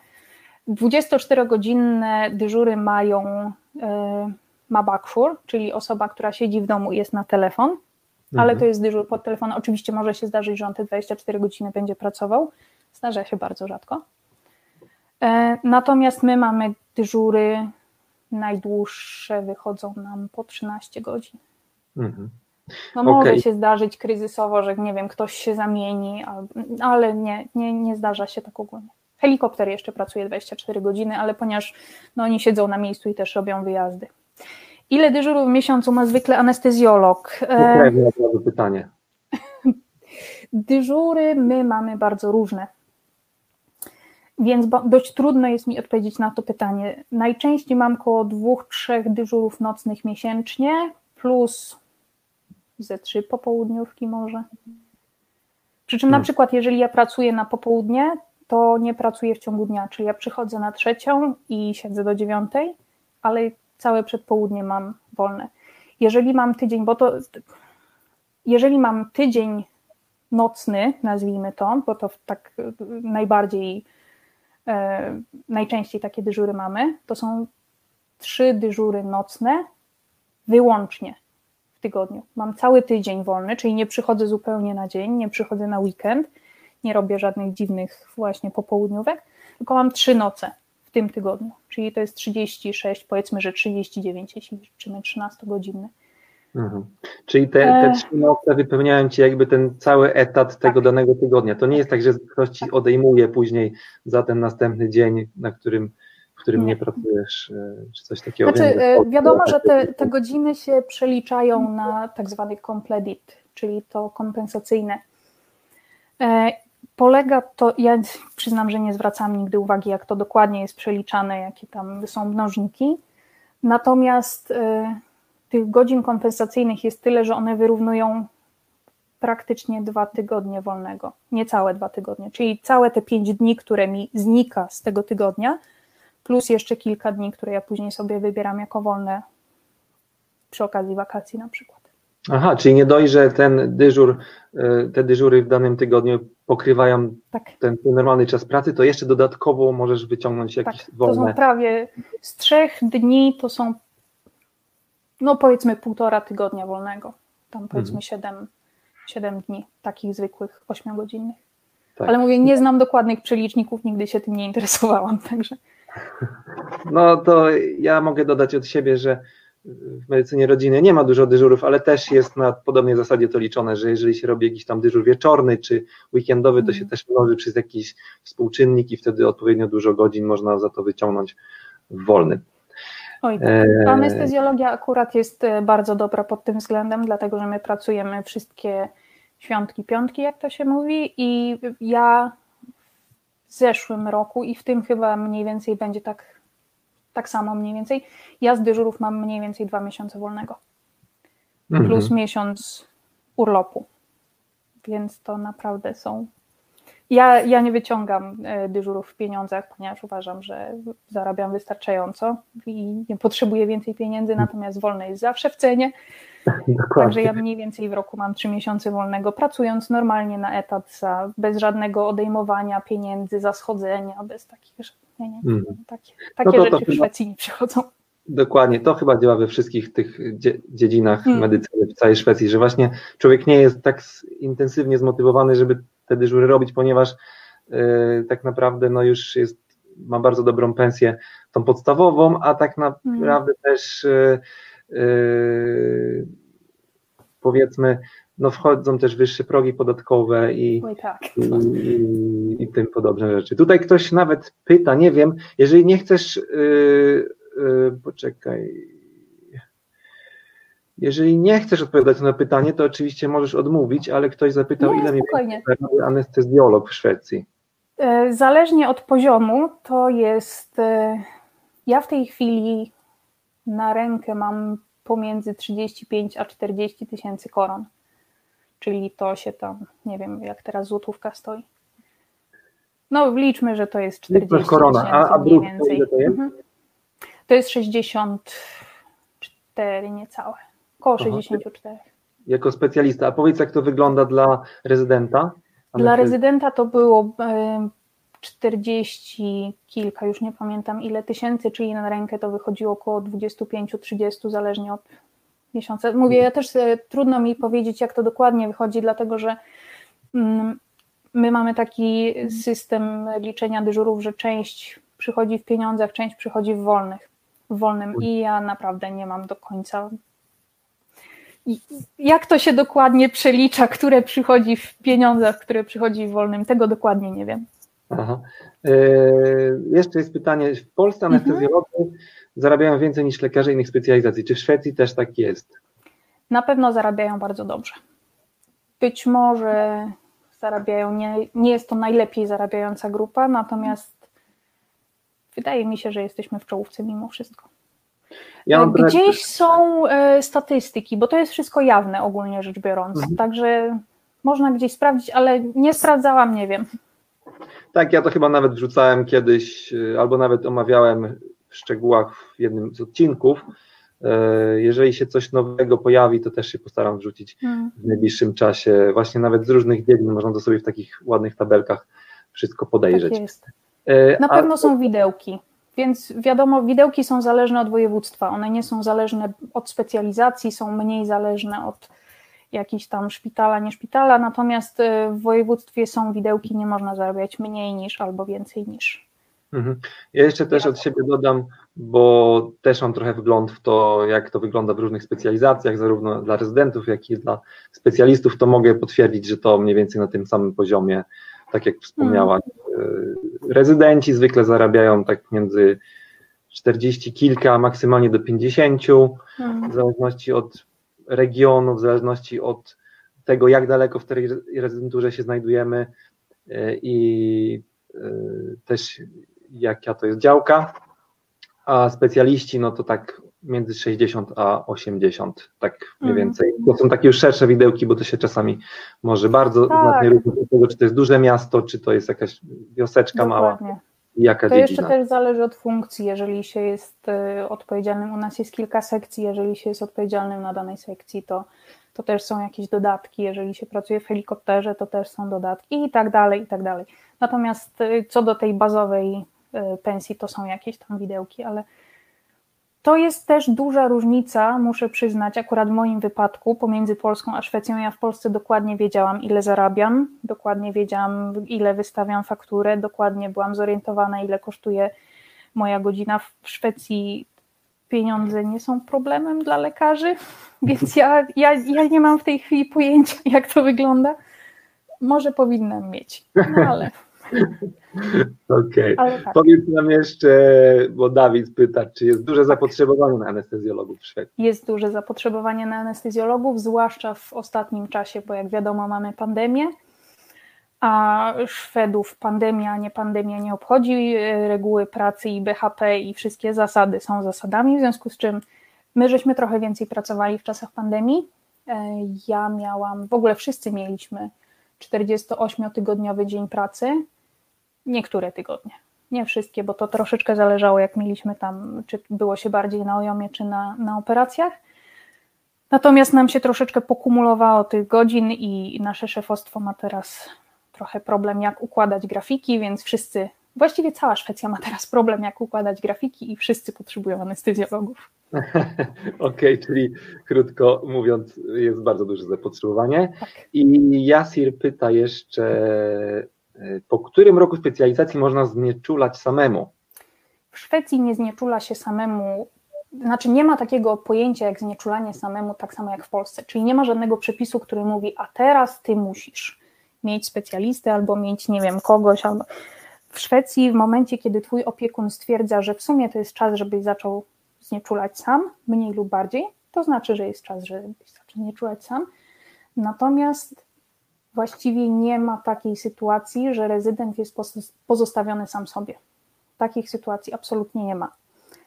24-godzinne dyżury mają e, ma backfur, czyli osoba, która siedzi w domu i jest na telefon, mhm. ale to jest dyżur pod telefonem. Oczywiście może się zdarzyć, że on te 24 godziny będzie pracował. Zdarza się bardzo rzadko. E, natomiast my mamy dyżury najdłuższe, wychodzą nam po 13 godzin. Mhm. No może okay. się zdarzyć kryzysowo, że nie wiem, ktoś się zamieni, ale nie, nie, nie zdarza się tak ogólnie. Helikopter jeszcze pracuje 24 godziny, ale ponieważ no, oni siedzą na miejscu i też robią wyjazdy. Ile dyżurów w miesiącu ma zwykle anestezjolog? Pewnie to pytanie. Dyżury my mamy bardzo różne. Więc dość trudno jest mi odpowiedzieć na to pytanie. Najczęściej mam około dwóch, trzech dyżurów nocnych miesięcznie, plus ze trzy popołudniówki może. Przy czym na hmm. przykład, jeżeli ja pracuję na popołudnie, to nie pracuję w ciągu dnia, czyli ja przychodzę na trzecią i siedzę do dziewiątej, ale całe przedpołudnie mam wolne. Jeżeli mam tydzień, bo to jeżeli mam tydzień nocny, nazwijmy to, bo to tak najbardziej, e, najczęściej takie dyżury mamy, to są trzy dyżury nocne wyłącznie w tygodniu. Mam cały tydzień wolny, czyli nie przychodzę zupełnie na dzień, nie przychodzę na weekend, nie robię żadnych dziwnych właśnie popołudniówek, tylko mam trzy noce tym tygodniu, czyli to jest 36, powiedzmy, że 39, jeśli liczymy 13-godzinny. Mhm. Czyli te, te e. trzy noce wypełniają ci jakby ten cały etat tego tak. danego tygodnia. To nie jest tak, że ktoś ci odejmuje później za ten następny dzień, na którym, w którym nie, nie pracujesz, e, czy coś takiego. Znaczy, e, wiadomo, że te, te godziny się przeliczają na tak zwany compledit, czyli to kompensacyjne polega to, ja przyznam, że nie zwracam nigdy uwagi, jak to dokładnie jest przeliczane, jakie tam są mnożniki. Natomiast y, tych godzin kompensacyjnych jest tyle, że one wyrównują praktycznie dwa tygodnie wolnego, niecałe dwa tygodnie, czyli całe te pięć dni, które mi znika z tego tygodnia, plus jeszcze kilka dni, które ja później sobie wybieram jako wolne przy okazji wakacji na przykład. Aha, czyli nie dość, że ten dyżur, e, te dyżury w danym tygodniu pokrywają tak. ten, ten, normalny czas pracy, to jeszcze dodatkowo możesz wyciągnąć jakieś tak, wolne... To są prawie z trzech dni, to są no powiedzmy półtora tygodnia wolnego, tam powiedzmy mhm. siedem, siedem dni, takich zwykłych, ośmiogodzinnych. Tak. Ale mówię, nie znam dokładnych przeliczników, nigdy się tym nie interesowałam, także... No to ja mogę dodać od siebie, że w medycynie rodziny nie ma dużo dyżurów, ale też jest na podobnej zasadzie to liczone, że jeżeli się robi jakiś tam dyżur wieczorny czy weekendowy, to się mhm. też mnoży przez jakiś współczynnik i wtedy odpowiednio dużo godzin można za to wyciągnąć w wolnym. Oj, e, anestezjologia akurat jest e, bardzo dobra pod tym względem, dlatego że my pracujemy wszystkie świątki, piątki, jak to się mówi, i ja w zeszłym roku i w tym chyba mniej więcej będzie tak tak samo mniej więcej. Ja z dyżurów mam mniej więcej dwa miesiące wolnego. Mhm. Plus miesiąc urlopu. Więc to naprawdę są. Ja, ja nie wyciągam e, dyżurów w pieniądzach, ponieważ uważam, że zarabiam wystarczająco i nie potrzebuję więcej pieniędzy, natomiast wolne jest zawsze w cenie. Dokładnie. Także ja mniej więcej w roku mam trzy miesiące wolnego, pracując normalnie na etat, za, bez żadnego odejmowania pieniędzy, za schodzenia, bez takich rzeczy. Nie, nie, mm. takie, takie no to, rzeczy to w Szwecji nie przychodzą. Dokładnie, to chyba działa we wszystkich tych dziedzinach mm. medycyny w całej Szwecji, że właśnie człowiek nie jest tak intensywnie zmotywowany, żeby te dyżury robić, ponieważ yy, tak naprawdę no już jest, ma bardzo dobrą pensję, tą podstawową, a tak naprawdę mm. też yy, yy, powiedzmy no wchodzą też wyższe progi podatkowe i, tak. i, i, i, tym podobne rzeczy. Tutaj ktoś nawet pyta, nie wiem, jeżeli nie chcesz, yy, yy, poczekaj, jeżeli nie chcesz odpowiadać na pytanie, to oczywiście możesz odmówić, ale ktoś zapytał, nie, ile mi anestezjolog w Szwecji. E, zależnie od poziomu, to jest, e, ja w tej chwili na rękę mam pomiędzy 35 a 40 tysięcy koron czyli to się tam, nie wiem jak teraz złotówka stoi. No liczmy, że to jest 40 korona, a, a mniej więcej. To jest? Mhm. to jest 64 niecałe Około 64. Jako specjalista. A powiedz, jak to wygląda dla rezydenta? Dla rezydenta to było 40 kilka, już nie pamiętam ile tysięcy, czyli na rękę to wychodziło około 25-30, zależnie od miesiąca. Mówię, ja też e, trudno mi powiedzieć, jak to dokładnie wychodzi, dlatego że mm, my mamy taki system liczenia dyżurów, że część przychodzi w pieniądzach, część przychodzi w wolnych, w wolnym i ja naprawdę nie mam do końca jak to się dokładnie przelicza, które przychodzi w pieniądzach, które przychodzi w wolnym, tego dokładnie nie wiem. Aha. E, jeszcze jest pytanie, w Polsce mhm. anestezjolodzy mhm. Zarabiają więcej niż lekarze innych specjalizacji. Czy w Szwecji też tak jest? Na pewno zarabiają bardzo dobrze. Być może zarabiają, nie, nie jest to najlepiej zarabiająca grupa, natomiast wydaje mi się, że jesteśmy w czołówce mimo wszystko. Ja Gdzieś są e, statystyki, bo to jest wszystko jawne ogólnie rzecz biorąc, mhm. także można gdzieś sprawdzić, ale nie sprawdzałam, nie wiem. Tak, ja to chyba nawet wrzucałem kiedyś, e, albo nawet omawiałem w szczegółach w jednym z odcinków. E, jeżeli się coś nowego pojawi, to też się postaram wrzucić hmm. w najbliższym czasie. Właśnie nawet z różnych dziedzin można to sobie w takich ładnych tabelkach wszystko podejrzeć. Tak jest. Na pewno A... są widełki. Więc wiadomo, widełki są zależne od województwa. One nie są zależne od specjalizacji, są mniej zależne od jakichś tam szpitala, nie szpitala. Natomiast y, w województwie są widełki, nie można zarabiać mniej niż albo więcej niż. Mhm. Ja jeszcze też od siebie dodam, bo też mam trochę wgląd w to, jak to wygląda w różnych specjalizacjach, zarówno dla rezydentów, jak i dla specjalistów, to mogę potwierdzić, że to mniej więcej na tym samym poziomie, tak jak wspomniała, hmm rezydenci zwykle zarabiają tak między 40 kilka, maksymalnie do 50, hmm. w zależności od regionu, w zależności od tego, jak daleko w tej rezydenturze się znajdujemy e, i e, też jaka to jest działka, a specjaliści, no to tak między 60 a 80, tak mniej hmm. więcej. To są takie już szersze widełki, bo to się czasami może bardzo tak. znacznie różnić od tego, czy to jest duże miasto, czy to jest jakaś wioseczka Dokładnie. mała. Jaka to dziedzina. jeszcze też zależy od funkcji, jeżeli się jest y, odpowiedzialnym, u nas jest kilka sekcji, jeżeli się jest odpowiedzialnym na danej sekcji, to, to też są jakieś dodatki, jeżeli się pracuje w helikopterze, to też są dodatki i tak dalej, i tak dalej. Natomiast y, co do tej bazowej pensji, to są jakieś tam widełki, ale to jest też duża różnica, muszę przyznać, akurat w moim wypadku, pomiędzy Polską a Szwecją. Ja w Polsce dokładnie wiedziałam, ile zarabiam, dokładnie wiedziałam, ile wystawiam fakturę, dokładnie byłam zorientowana, ile kosztuje moja godzina. W Szwecji pieniądze nie są problemem dla lekarzy, więc ja, ja, ja nie mam w tej chwili pojęcia, jak to wygląda. Może powinnam mieć, no ale. Okej. Okay. Tak. Powiedz nam jeszcze, bo Dawid pyta, czy jest duże zapotrzebowanie na anestezjologów w Szwecji? Jest duże zapotrzebowanie na anestezjologów, zwłaszcza w ostatnim czasie, bo jak wiadomo mamy pandemię, a Szwedów pandemia, nie pandemia nie obchodzi, reguły pracy i BHP i wszystkie zasady są zasadami, w związku z czym my żeśmy trochę więcej pracowali w czasach pandemii. E, ja miałam, w ogóle wszyscy mieliśmy 48-tygodniowy dzień pracy, niektóre tygodnie. Nie wszystkie, bo to troszeczkę zależało, jak mieliśmy tam, czy było się bardziej na ojomie, czy na, na operacjach. Natomiast nam się troszeczkę pokumulowało tych godzin i nasze szefostwo ma teraz trochę problem, jak układać grafiki, więc wszyscy, właściwie cała Szwecja ma teraz problem, jak układać grafiki i wszyscy potrzebują anestezjologów. Okej, okay, czyli krótko mówiąc, jest bardzo duże zapotrzebowanie. Tak. I Jasir pyta jeszcze po którym roku specjalizacji można znieczulać samemu? W Szwecji nie znieczula się samemu, znaczy nie ma takiego pojęcia jak znieczulanie samemu, tak samo jak w Polsce, czyli nie ma żadnego przepisu, który mówi, a teraz ty musisz mieć specjalistę albo mieć, nie wiem, kogoś, albo w Szwecji w momencie, kiedy twój opiekun stwierdza, że w sumie to jest czas, żebyś zaczął znieczulać sam, mniej lub bardziej, to znaczy, że jest czas, żebyś zaczął znieczulać sam. Natomiast właściwie nie ma takiej sytuacji, że rezydent jest pozostawiony sam sobie. Takich sytuacji absolutnie nie ma.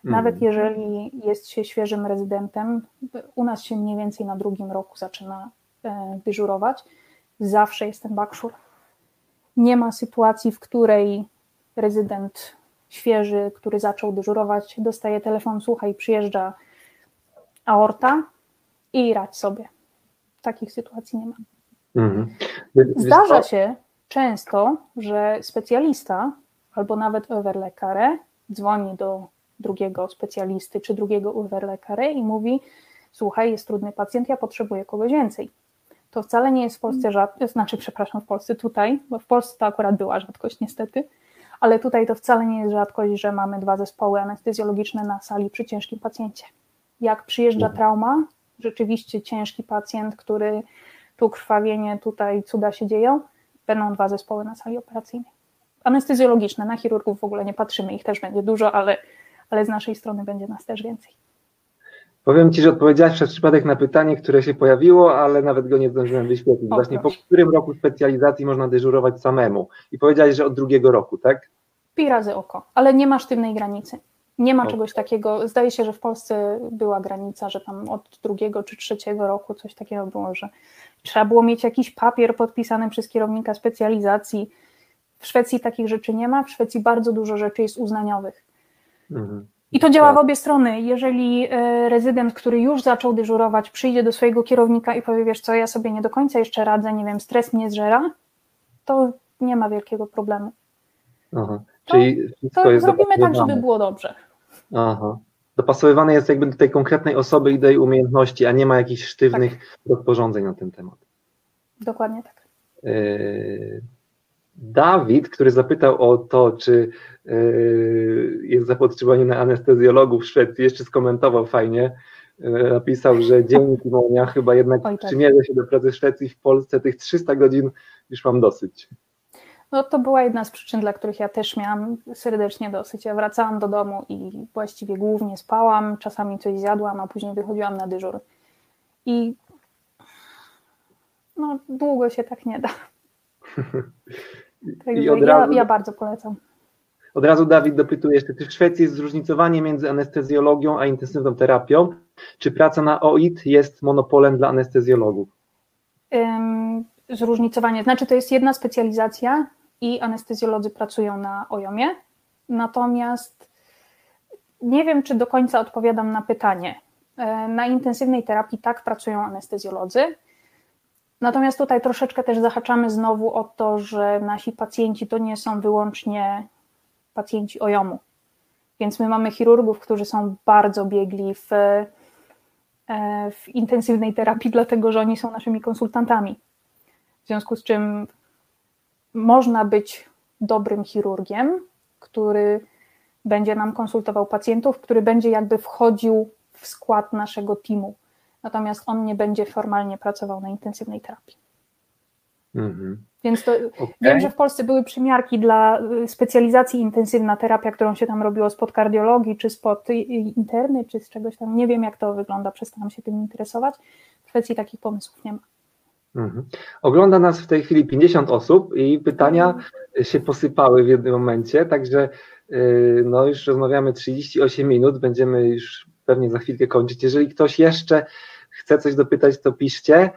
Nawet mhm. jeżeli jest się świeżym rezydentem, u nas się mniej więcej na drugim roku zaczyna e, dyżurować, zawsze jest ten bakszur. Nie ma sytuacji, w której rezydent świeży, który zaczął dyżurować, dostaje telefon, słuchaj, przyjeżdża aorta i radź sobie. Takich sytuacji nie ma. Mhm. Zdarza się często, że specjalista albo nawet overlekare dzwoni do drugiego specjalisty czy drugiego overlekare i mówi: Słuchaj, jest trudny pacjent, ja potrzebuję kogoś więcej. To wcale nie jest w Polsce rzadkość, znaczy, przepraszam, w Polsce tutaj, bo w Polsce to akurat była rzadkość niestety, ale tutaj to wcale nie jest rzadkość, że mamy dwa zespoły anestezjologiczne na sali przy ciężkim pacjencie. Jak przyjeżdża Mhm. trauma, rzeczywiście ciężki pacjent, który tu krwawienie, tutaj cuda się dzieją, będą dwa zespoły na sali operacyjnej. Anestezjologiczne, na chirurgów w ogóle nie patrzymy, ich też będzie dużo, ale, ale z naszej strony będzie nas też więcej. Powiem Ci, że odpowiedziałaś przez przypadek na pytanie, które się pojawiło, ale nawet go nie zdążyłem wyświetlić. Właśnie po którym roku specjalizacji można dyżurować samemu? I powiedziałaś, że od drugiego roku, tak? Pi razy oko, ale nie ma sztywnej granicy. Nie ma czegoś takiego. Zdaje się, że w Polsce była granica, że tam od drugiego czy trzeciego roku coś takiego było, że trzeba było mieć jakiś papier podpisany przez kierownika specjalizacji. W Szwecji takich rzeczy nie ma. W Szwecji bardzo dużo rzeczy jest uznaniowych. Mhm. I to działa w Tak. obie strony. Jeżeli e, rezydent, który już zaczął dyżurować, przyjdzie do swojego kierownika i powie, wiesz co, ja sobie nie do końca jeszcze radzę, nie wiem, stres mnie zżera, to nie ma wielkiego problemu. Aha. To- Czyli wszystko To jest zrobimy tak, żeby było dobrze. Aha. Dopasowywane jest jakby do tej konkretnej osoby i do jej umiejętności, a nie ma jakichś sztywnych Tak. rozporządzeń na ten temat. Dokładnie tak. Yy, Dawid, który zapytał o to, czy yy, jest zapotrzebowanie na anestezjologów w Szwecji, jeszcze skomentował fajnie. Yy, Napisał, że dzięki Monia chyba jednak Oj, tak. przymierzę się do pracy w Szwecji w Polsce. Tych 300 godzin już mam dosyć. No to była jedna z przyczyn, dla których ja też miałam serdecznie dosyć. Ja wracałam do domu i właściwie głównie spałam, czasami coś zjadłam, a później wychodziłam na dyżur. I no, długo się tak nie da. Także ja, razu, ja bardzo polecam. od razu Dawid dopytuje jeszcze, czy w Szwecji jest zróżnicowanie między anestezjologią a intensywną terapią? Czy praca na OIT jest monopolem dla anestezjologów? Zróżnicowanie, znaczy to jest jedna specjalizacja i anestezjolodzy pracują na OJOMie, natomiast nie wiem, czy do końca odpowiadam na pytanie. E, Na intensywnej terapii tak pracują anestezjolodzy, natomiast tutaj troszeczkę też zahaczamy znowu o to, że nasi pacjenci to nie są wyłącznie pacjenci OJOMu, więc my mamy chirurgów, którzy są bardzo biegli w e, w intensywnej terapii, dlatego że oni są naszymi konsultantami. W związku z czym można być dobrym chirurgiem, który będzie nam konsultował pacjentów, który będzie jakby wchodził w skład naszego teamu. Natomiast on nie będzie formalnie pracował na intensywnej terapii. Mhm. Więc to, Okej. wiem, że w Polsce były przymiarki dla y, specjalizacji intensywna terapia, którą się tam robiło spod kardiologii, czy spod interny, czy z czegoś tam. Nie wiem, jak to wygląda, przestałam się tym interesować. W Szwecji takich pomysłów nie ma. Mhm. Ogląda nas w tej chwili 50 osób i pytania się posypały w jednym momencie, także yy, no już rozmawiamy 38 minut, będziemy już pewnie za chwilkę kończyć. Jeżeli ktoś jeszcze chce coś dopytać, to piszcie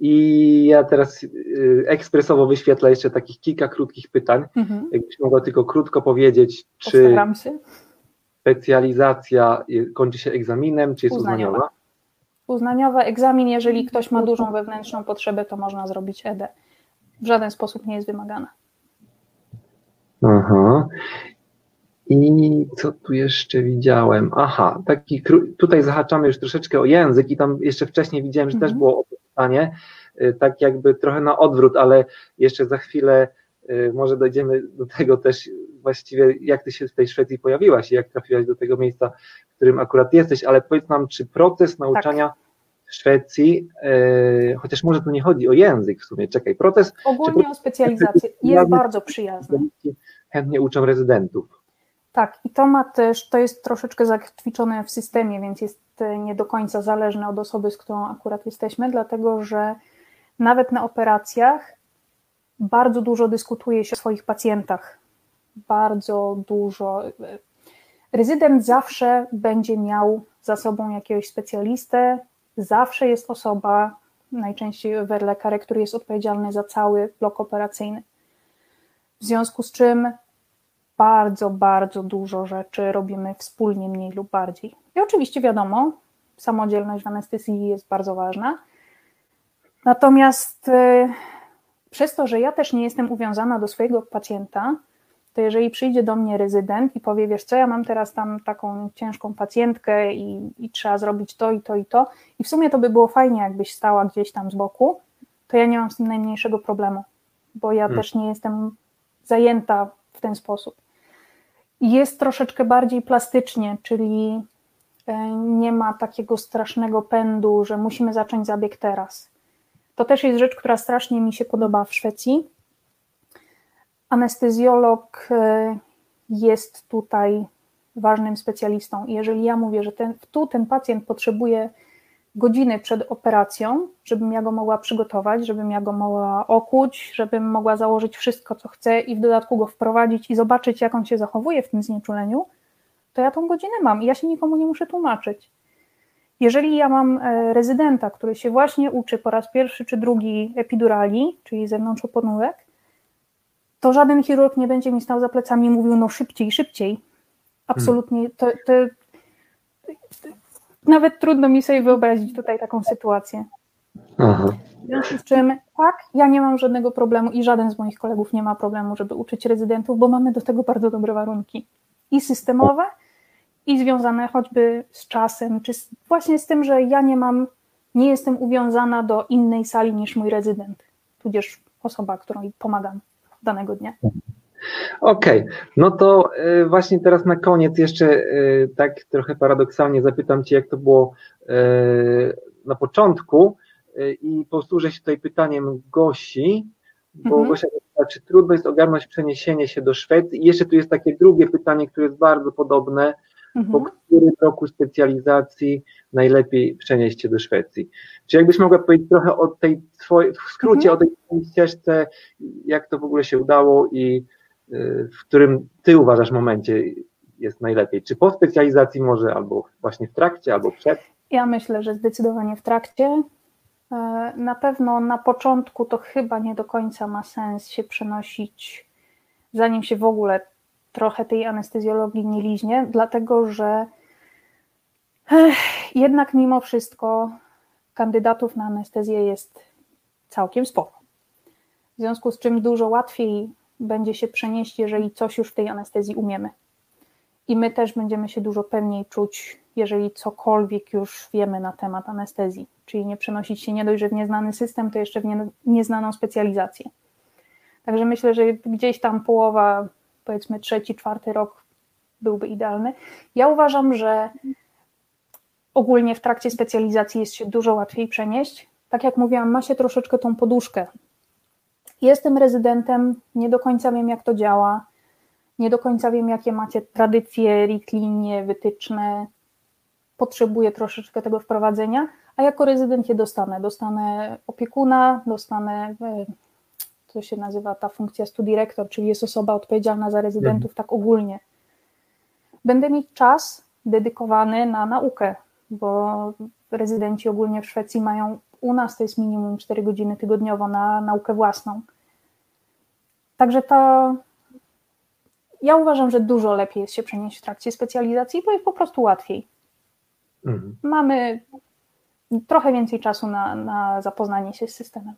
i ja teraz yy, ekspresowo wyświetlę jeszcze takich kilka krótkich pytań. Mhm. Jakbyś mogła tylko krótko powiedzieć, czy specjalizacja y, kończy się egzaminem, czy jest Uznaniowa. uznaniowa? Uznaniowy egzamin, jeżeli ktoś ma dużą wewnętrzną potrzebę, to można zrobić ED. W żaden sposób nie jest wymagana. Aha. I co tu jeszcze widziałem? Aha, taki tutaj zahaczamy już troszeczkę o język i tam jeszcze wcześniej widziałem, że też Mhm. było o to pytanie, y, tak jakby trochę na odwrót, ale jeszcze za chwilę y, może dojdziemy do tego też właściwie, jak ty się w tej Szwecji pojawiłaś i jak trafiłaś do tego miejsca, którym akurat jesteś, ale powiedz nam, czy proces nauczania w Szwecji, y, chociaż może tu nie chodzi o język w sumie, czekaj, proces Ogólnie o specjalizację jest bardzo przyjazny. chętnie uczą rezydentów. Tak, i to ma też, to jest troszeczkę zakotwiczone w systemie, więc jest e, nie do końca zależne od osoby, z którą akurat jesteśmy, dlatego że nawet na operacjach bardzo dużo dyskutuje się o swoich pacjentach. Bardzo dużo. Rezydent zawsze będzie miał za sobą jakiegoś specjalistę, zawsze jest osoba, najczęściej werlekarę, który jest odpowiedzialny za cały blok operacyjny. W związku z czym bardzo, bardzo dużo rzeczy robimy wspólnie, mniej lub bardziej. I oczywiście wiadomo, samodzielność w anestezji jest bardzo ważna. Natomiast y, przez to, że ja też nie jestem uwiązana do swojego pacjenta, to jeżeli przyjdzie do mnie rezydent i powie, wiesz co, ja mam teraz tam taką ciężką pacjentkę i, i, trzeba zrobić to i to i to, i w sumie to by było fajnie, jakbyś stała gdzieś tam z boku, to ja nie mam z tym najmniejszego problemu, bo ja hmm. też nie jestem zajęta w ten sposób. Jest troszeczkę bardziej plastycznie, czyli e, nie ma takiego strasznego pędu, że musimy zacząć zabieg teraz. To też jest rzecz, która strasznie mi się podoba w Szwecji. Anestezjolog e, jest tutaj ważnym specjalistą. jeżeli ja mówię, że ten, tu ten pacjent potrzebuje godziny przed operacją, żebym ja go mogła przygotować, żebym ja go mogła okuć, żebym mogła założyć wszystko, co chcę i w dodatku go wprowadzić i zobaczyć, jak on się zachowuje w tym znieczuleniu, to ja tą godzinę mam i ja się nikomu nie muszę tłumaczyć. Jeżeli ja mam e, rezydenta, który się właśnie uczy po raz pierwszy czy drugi epidurali, czyli zewnątrzoponówek, to żaden chirurg nie będzie mi stał za plecami i mówił, no szybciej, szybciej. Absolutnie. To, to, nawet trudno mi sobie wyobrazić tutaj taką sytuację. Aha. W związku z czym, tak, ja nie mam żadnego problemu i żaden z moich kolegów nie ma problemu, żeby uczyć rezydentów, bo mamy do tego bardzo dobre warunki. I systemowe, i związane choćby z czasem, czy z, właśnie z tym, że ja nie mam, nie jestem uwiązana do innej sali niż mój rezydent, tudzież osoba, którą pomagam danego dnia. Okej, okay. no to y, właśnie teraz na koniec jeszcze y, tak trochę paradoksalnie zapytam Cię, jak to było y, na początku i posłużę się tutaj pytaniem Gosi, bo mhm. Gosia pyta, czy trudno jest ogarnąć przeniesienie się do Szwecji i jeszcze tu jest takie drugie pytanie, które jest bardzo podobne. Po którym roku specjalizacji najlepiej przenieść się do Szwecji. Czy jakbyś mogła powiedzieć trochę o tej twojej, w skrócie mhm. o tej ścieżce, jak to w ogóle się udało i y, w którym ty uważasz momencie jest najlepiej? Czy po specjalizacji może, albo właśnie w trakcie, albo przed? Ja myślę, że zdecydowanie w trakcie. E, na pewno na początku to chyba nie do końca ma sens się przenosić, zanim się w ogóle trochę tej anestezjologii nie liźnie, dlatego że jednak mimo wszystko kandydatów na anestezję jest całkiem sporo. W związku z czym dużo łatwiej będzie się przenieść, jeżeli coś już w tej anestezji umiemy. I my też będziemy się dużo pewniej czuć, jeżeli cokolwiek już wiemy na temat anestezji. Czyli nie przenosić się nie dość, że w nieznany system, to jeszcze w nieznaną specjalizację. Także myślę, że gdzieś tam połowa, powiedzmy trzeci, czwarty rok byłby idealny. Ja uważam, że ogólnie w trakcie specjalizacji jest się dużo łatwiej przenieść. Tak jak mówiłam, ma się troszeczkę tą poduszkę. Jestem rezydentem, nie do końca wiem, jak to działa, nie do końca wiem, jakie macie tradycje, richtlinie, wytyczne. Potrzebuję troszeczkę tego wprowadzenia, a jako rezydent je dostanę. Dostanę opiekuna, dostanę, co się nazywa ta funkcja studirektor, czyli jest osoba odpowiedzialna za rezydentów mhm. tak ogólnie. Będę mieć czas dedykowany na naukę, bo rezydenci ogólnie w Szwecji mają, u nas to jest minimum 4 godziny tygodniowo na naukę własną. Także to ja uważam, że dużo lepiej jest się przenieść w trakcie specjalizacji, bo jest po prostu łatwiej. Mhm. Mamy trochę więcej czasu na, na zapoznanie się z systemem.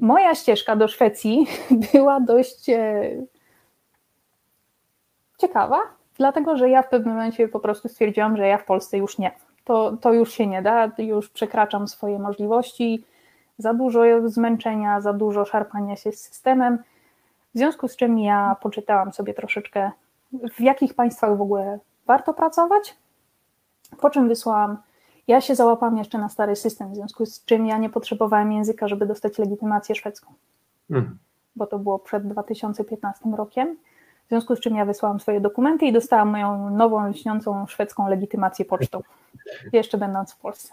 Moja ścieżka do Szwecji była dość e, ciekawa, Dlatego, że ja w pewnym momencie po prostu stwierdziłam, że ja w Polsce już nie. To, to już się nie da, już przekraczam swoje możliwości, za dużo zmęczenia, za dużo szarpania się z systemem. W związku z czym ja poczytałam sobie troszeczkę, w jakich państwach w ogóle warto pracować, po czym wysłałam. Ja się załapałam jeszcze na stary system, w związku z czym ja nie potrzebowałem języka, żeby dostać legitymację szwedzką, mhm. bo to było przed 2015 rokiem. W związku z czym ja wysłałam swoje dokumenty i dostałam moją nową, lśniącą szwedzką legitymację pocztą, jeszcze będąc w Polsce.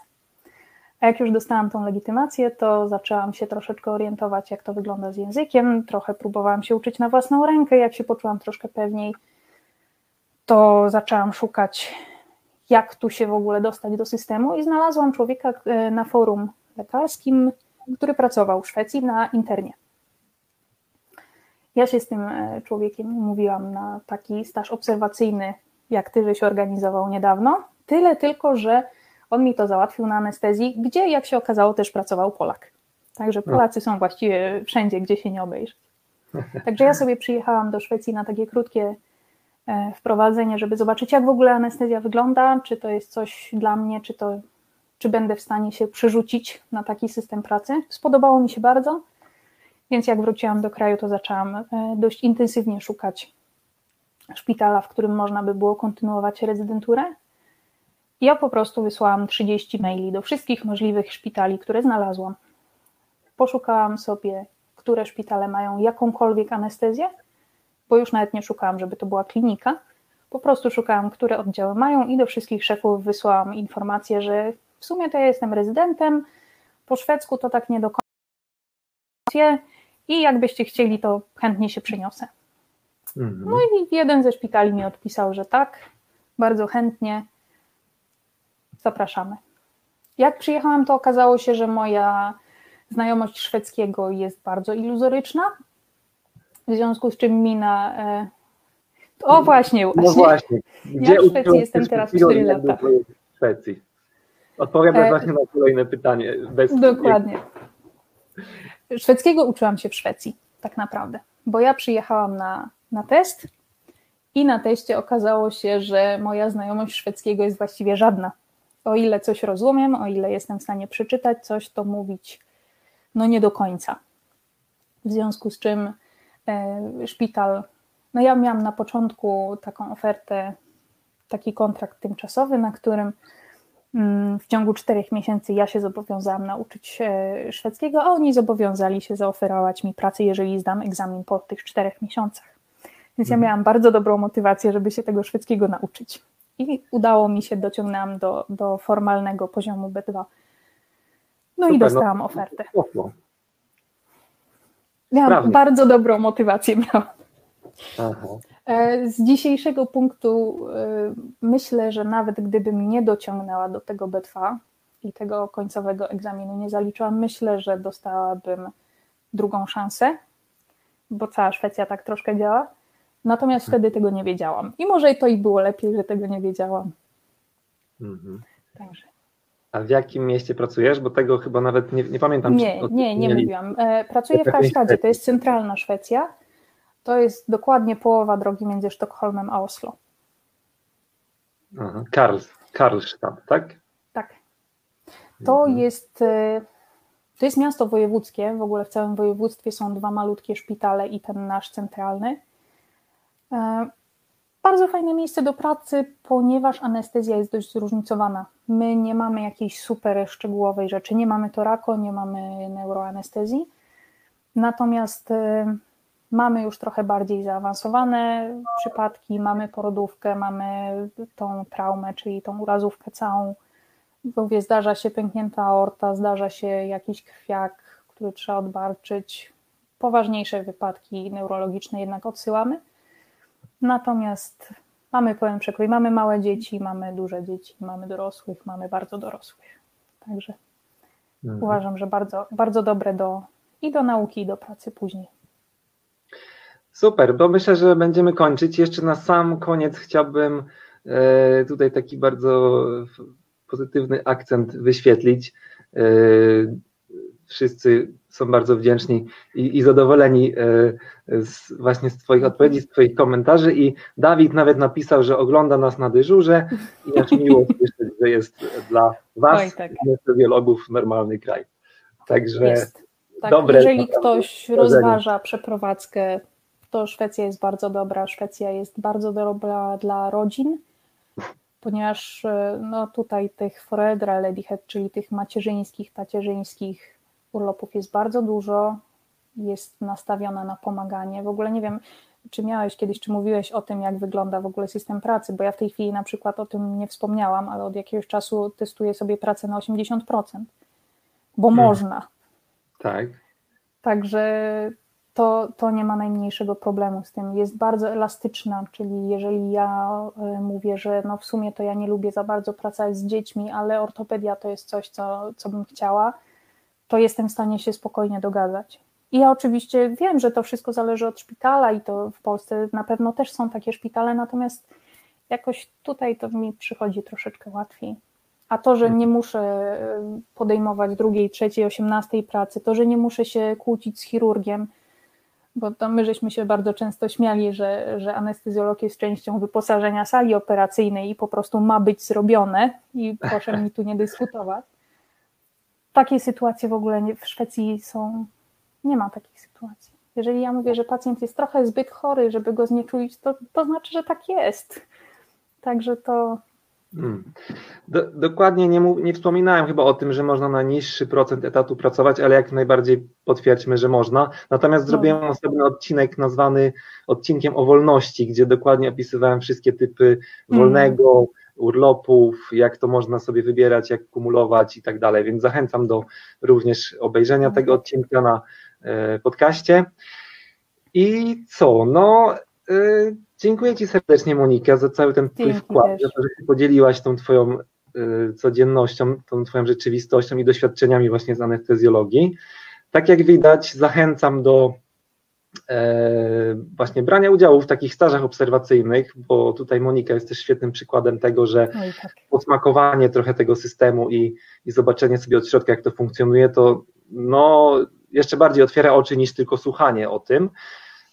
A jak już dostałam tą legitymację, to zaczęłam się troszeczkę orientować, jak to wygląda z językiem. Trochę próbowałam się uczyć na własną rękę. Jak się poczułam troszkę pewniej, to zaczęłam szukać, jak tu się w ogóle dostać do systemu i znalazłam człowieka e, na forum lekarskim, który pracował w Szwecji na internie. Ja się z tym e, człowiekiem mówiłam na taki staż obserwacyjny, jak ty żeś organizował niedawno. Tyle tylko, że On mi to załatwił na anestezji, gdzie jak się okazało też pracował Polak. Także Polacy są właściwie wszędzie, gdzie się nie obejrzy. Także ja sobie przyjechałam do Szwecji na takie krótkie wprowadzenie, żeby zobaczyć, jak w ogóle anestezja wygląda, czy to jest coś dla mnie, czy, to, czy będę w stanie się przerzucić na taki system pracy. Spodobało mi się bardzo, więc jak wróciłam do kraju, to zaczęłam e, dość intensywnie szukać szpitala, w którym można by było kontynuować rezydenturę. Ja po prostu wysłałam 30 maili do wszystkich możliwych szpitali, które znalazłam. Poszukałam sobie, które szpitale mają jakąkolwiek anestezję, bo już nawet nie szukałam, żeby to była klinika. Po prostu szukałam, które oddziały mają i do wszystkich szefów wysłałam informację, że w sumie to ja jestem rezydentem, po szwedzku to tak nie do końca i jakbyście chcieli, to chętnie się przyniosę. Mhm. No i jeden ze szpitali mi odpisał, że tak, bardzo chętnie zapraszamy. Jak przyjechałam, to okazało się, że moja znajomość szwedzkiego jest bardzo iluzoryczna, w związku z czym mina. E, o właśnie, właśnie. No właśnie. Gdzie ja w Szwecji jestem teraz 4 lata. W Szwecji. Odpowiadasz e... właśnie na kolejne pytanie. Bez Dokładnie. Szwedzkiego uczyłam się w Szwecji, tak naprawdę, bo ja przyjechałam na, na test i na teście okazało się, że moja znajomość szwedzkiego jest właściwie żadna. O ile coś rozumiem, o ile jestem w stanie przeczytać coś, to mówić no nie do końca. W związku z czym szpital, no ja miałam na początku taką ofertę, taki kontrakt tymczasowy, na którym mm, w ciągu czterech miesięcy ja się zobowiązałam nauczyć szwedzkiego, a oni zobowiązali się zaoferować mi pracę, jeżeli zdam egzamin po tych czterech miesiącach. Więc ja mhm. miałam bardzo dobrą motywację, żeby się tego szwedzkiego nauczyć. I udało mi się, dociągnęłam do, do formalnego poziomu B2 no Super, i no, dostałam no, ofertę. Miałam Sprawnie. bardzo dobrą motywację. Miałam. E, z dzisiejszego punktu e, myślę, że nawet gdybym nie dociągnęła do tego B2 i tego końcowego egzaminu nie zaliczyłam, myślę, że dostałabym drugą szansę, bo cała Szwecja tak troszkę działa. Natomiast wtedy tego nie wiedziałam. I może to i było lepiej, że tego nie wiedziałam. Mhm. Także. A w jakim mieście pracujesz? Bo tego chyba nawet nie, nie pamiętam. Nie, czy nie, nie mówiłam. E, pracuję w Karlstadzie, to jest centralna Szwecja. To jest dokładnie połowa drogi między Sztokholmem a Oslo. Aha, Karl, Karlstad, tak? Tak. To mhm. jest e, to jest miasto wojewódzkie, w ogóle w całym województwie są dwa malutkie szpitale i ten nasz centralny. Bardzo fajne miejsce do pracy, ponieważ anestezja jest dość zróżnicowana. My nie mamy jakiejś super szczegółowej rzeczy, nie mamy torako, nie mamy neuroanestezji, natomiast y, mamy już trochę bardziej zaawansowane przypadki, mamy porodówkę, mamy tą traumę, czyli tą urazówkę całą. Mówię, zdarza się pęknięta aorta, zdarza się jakiś krwiak, który trzeba odbarczyć. Poważniejsze wypadki neurologiczne jednak odsyłamy. Natomiast mamy pełen przekrój, mamy małe dzieci, mamy duże dzieci, mamy dorosłych, mamy bardzo dorosłych. Także mhm. uważam, że bardzo, bardzo dobre do, i do nauki, i do pracy później. Super, bo myślę, że będziemy kończyć. Jeszcze na sam koniec chciałbym e, tutaj taki bardzo pozytywny akcent wyświetlić. Wszyscy są bardzo wdzięczni i, i zadowoleni e, z, właśnie z Twoich odpowiedzi, z Twoich komentarzy i Dawid nawet napisał, że ogląda nas na dyżurze i aż miło słyszeć, że jest dla Was, Oj, tak. normalny kraj. Także jest. Tak, dobre. Jeżeli ktoś rozważa przeprowadzkę, to Szwecja jest bardzo dobra. Szwecja jest bardzo dobra dla rodzin, ponieważ e, no, tutaj tych foredra ledighet, czyli tych macierzyńskich, tacierzyńskich urlopów jest bardzo dużo, jest nastawiona na pomaganie. W ogóle nie wiem, czy miałeś kiedyś, czy mówiłeś o tym, jak wygląda w ogóle system pracy, bo ja w tej chwili na przykład o tym nie wspomniałam, ale od jakiegoś czasu testuję sobie pracę na 80%, bo hmm. można. Tak. Także to, to nie ma najmniejszego problemu z tym. Jest bardzo elastyczna, czyli jeżeli ja e, mówię, że no w sumie to ja nie lubię za bardzo pracować z dziećmi, ale ortopedia to jest coś, co, co bym chciała, to jestem w stanie się spokojnie dogadać. I ja oczywiście wiem, że to wszystko zależy od szpitala i to w Polsce na pewno też są takie szpitale, natomiast jakoś tutaj to mi przychodzi troszeczkę łatwiej. A to, że nie muszę e, podejmować drugiej, trzeciej, osiemnastej pracy, to, że nie muszę się kłócić z chirurgiem, bo to my żeśmy się bardzo często śmiali, że, że anestezjolog jest częścią wyposażenia sali operacyjnej i po prostu ma być zrobione i proszę mi tu nie dyskutować. Takie sytuacje w ogóle nie, w Szwecji są, nie ma takich sytuacji. Jeżeli ja mówię, że pacjent jest trochę zbyt chory, żeby go znieczulić, to, to znaczy, że tak jest. Także to. Hmm. Do, dokładnie nie, nie wspominałem chyba o tym, że można na niższy procent etatu pracować, ale jak najbardziej potwierdźmy, że można. Natomiast no. zrobiłem osobny odcinek nazwany odcinkiem o wolności, gdzie dokładnie opisywałem wszystkie typy wolnego, hmm. Urlopów, jak to można sobie wybierać, jak kumulować i tak dalej. Więc zachęcam do również obejrzenia tego odcinka na e, podcaście. I co? No. Y Dziękuję Ci serdecznie, Monika, za cały ten Twój wkład, za to, że się podzieliłaś tą Twoją y, codziennością, tą Twoją rzeczywistością i doświadczeniami właśnie z anestezjologii. Tak jak widać, zachęcam do e, właśnie brania udziału w takich stażach obserwacyjnych, bo tutaj Monika jest też świetnym przykładem tego, że no tak. posmakowanie trochę tego systemu i, i zobaczenie sobie od środka, jak to funkcjonuje, to no, jeszcze bardziej otwiera oczy niż tylko słuchanie o tym.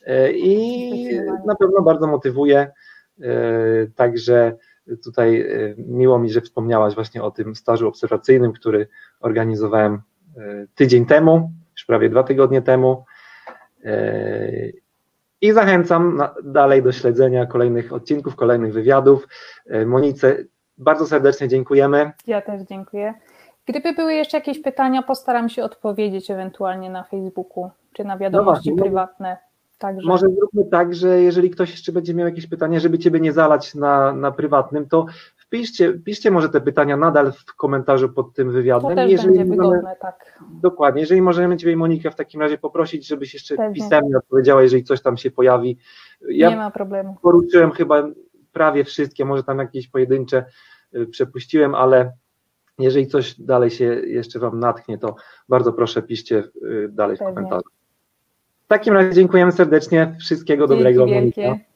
E, i na pewno bardzo motywuje. E, także tutaj e, miło mi, że wspomniałaś właśnie o tym stażu obserwacyjnym, który organizowałem tydzień temu, już prawie dwa tygodnie temu. I zachęcam dalej do śledzenia kolejnych odcinków, kolejnych wywiadów. Monice, bardzo serdecznie dziękujemy. Ja też dziękuję. Gdyby były jeszcze jakieś pytania, postaram się odpowiedzieć ewentualnie na Facebooku czy na wiadomości no właśnie, prywatne. Także... Może zróbmy tak, że jeżeli ktoś jeszcze będzie miał jakieś pytania, żeby Ciebie nie zalać na, na prywatnym, to wpiszcie, piszcie może te pytania nadal w komentarzu pod tym wywiadem. To też jeżeli będzie możemy, wygodne, tak. Dokładnie. Jeżeli możemy Ciebie Monikę w takim razie poprosić, żebyś jeszcze Pewnie. pisemnie odpowiedziała, jeżeli coś tam się pojawi. Ja nie ma problemu. Poruszyłem chyba prawie wszystkie, może tam jakieś pojedyncze y, przepuściłem, ale jeżeli coś dalej się jeszcze Wam natknie, to bardzo proszę piszcie y, dalej Pewnie. w komentarzu. W takim razie dziękujemy serdecznie. Wszystkiego Dzięki dobrego. Wielkie. Monika.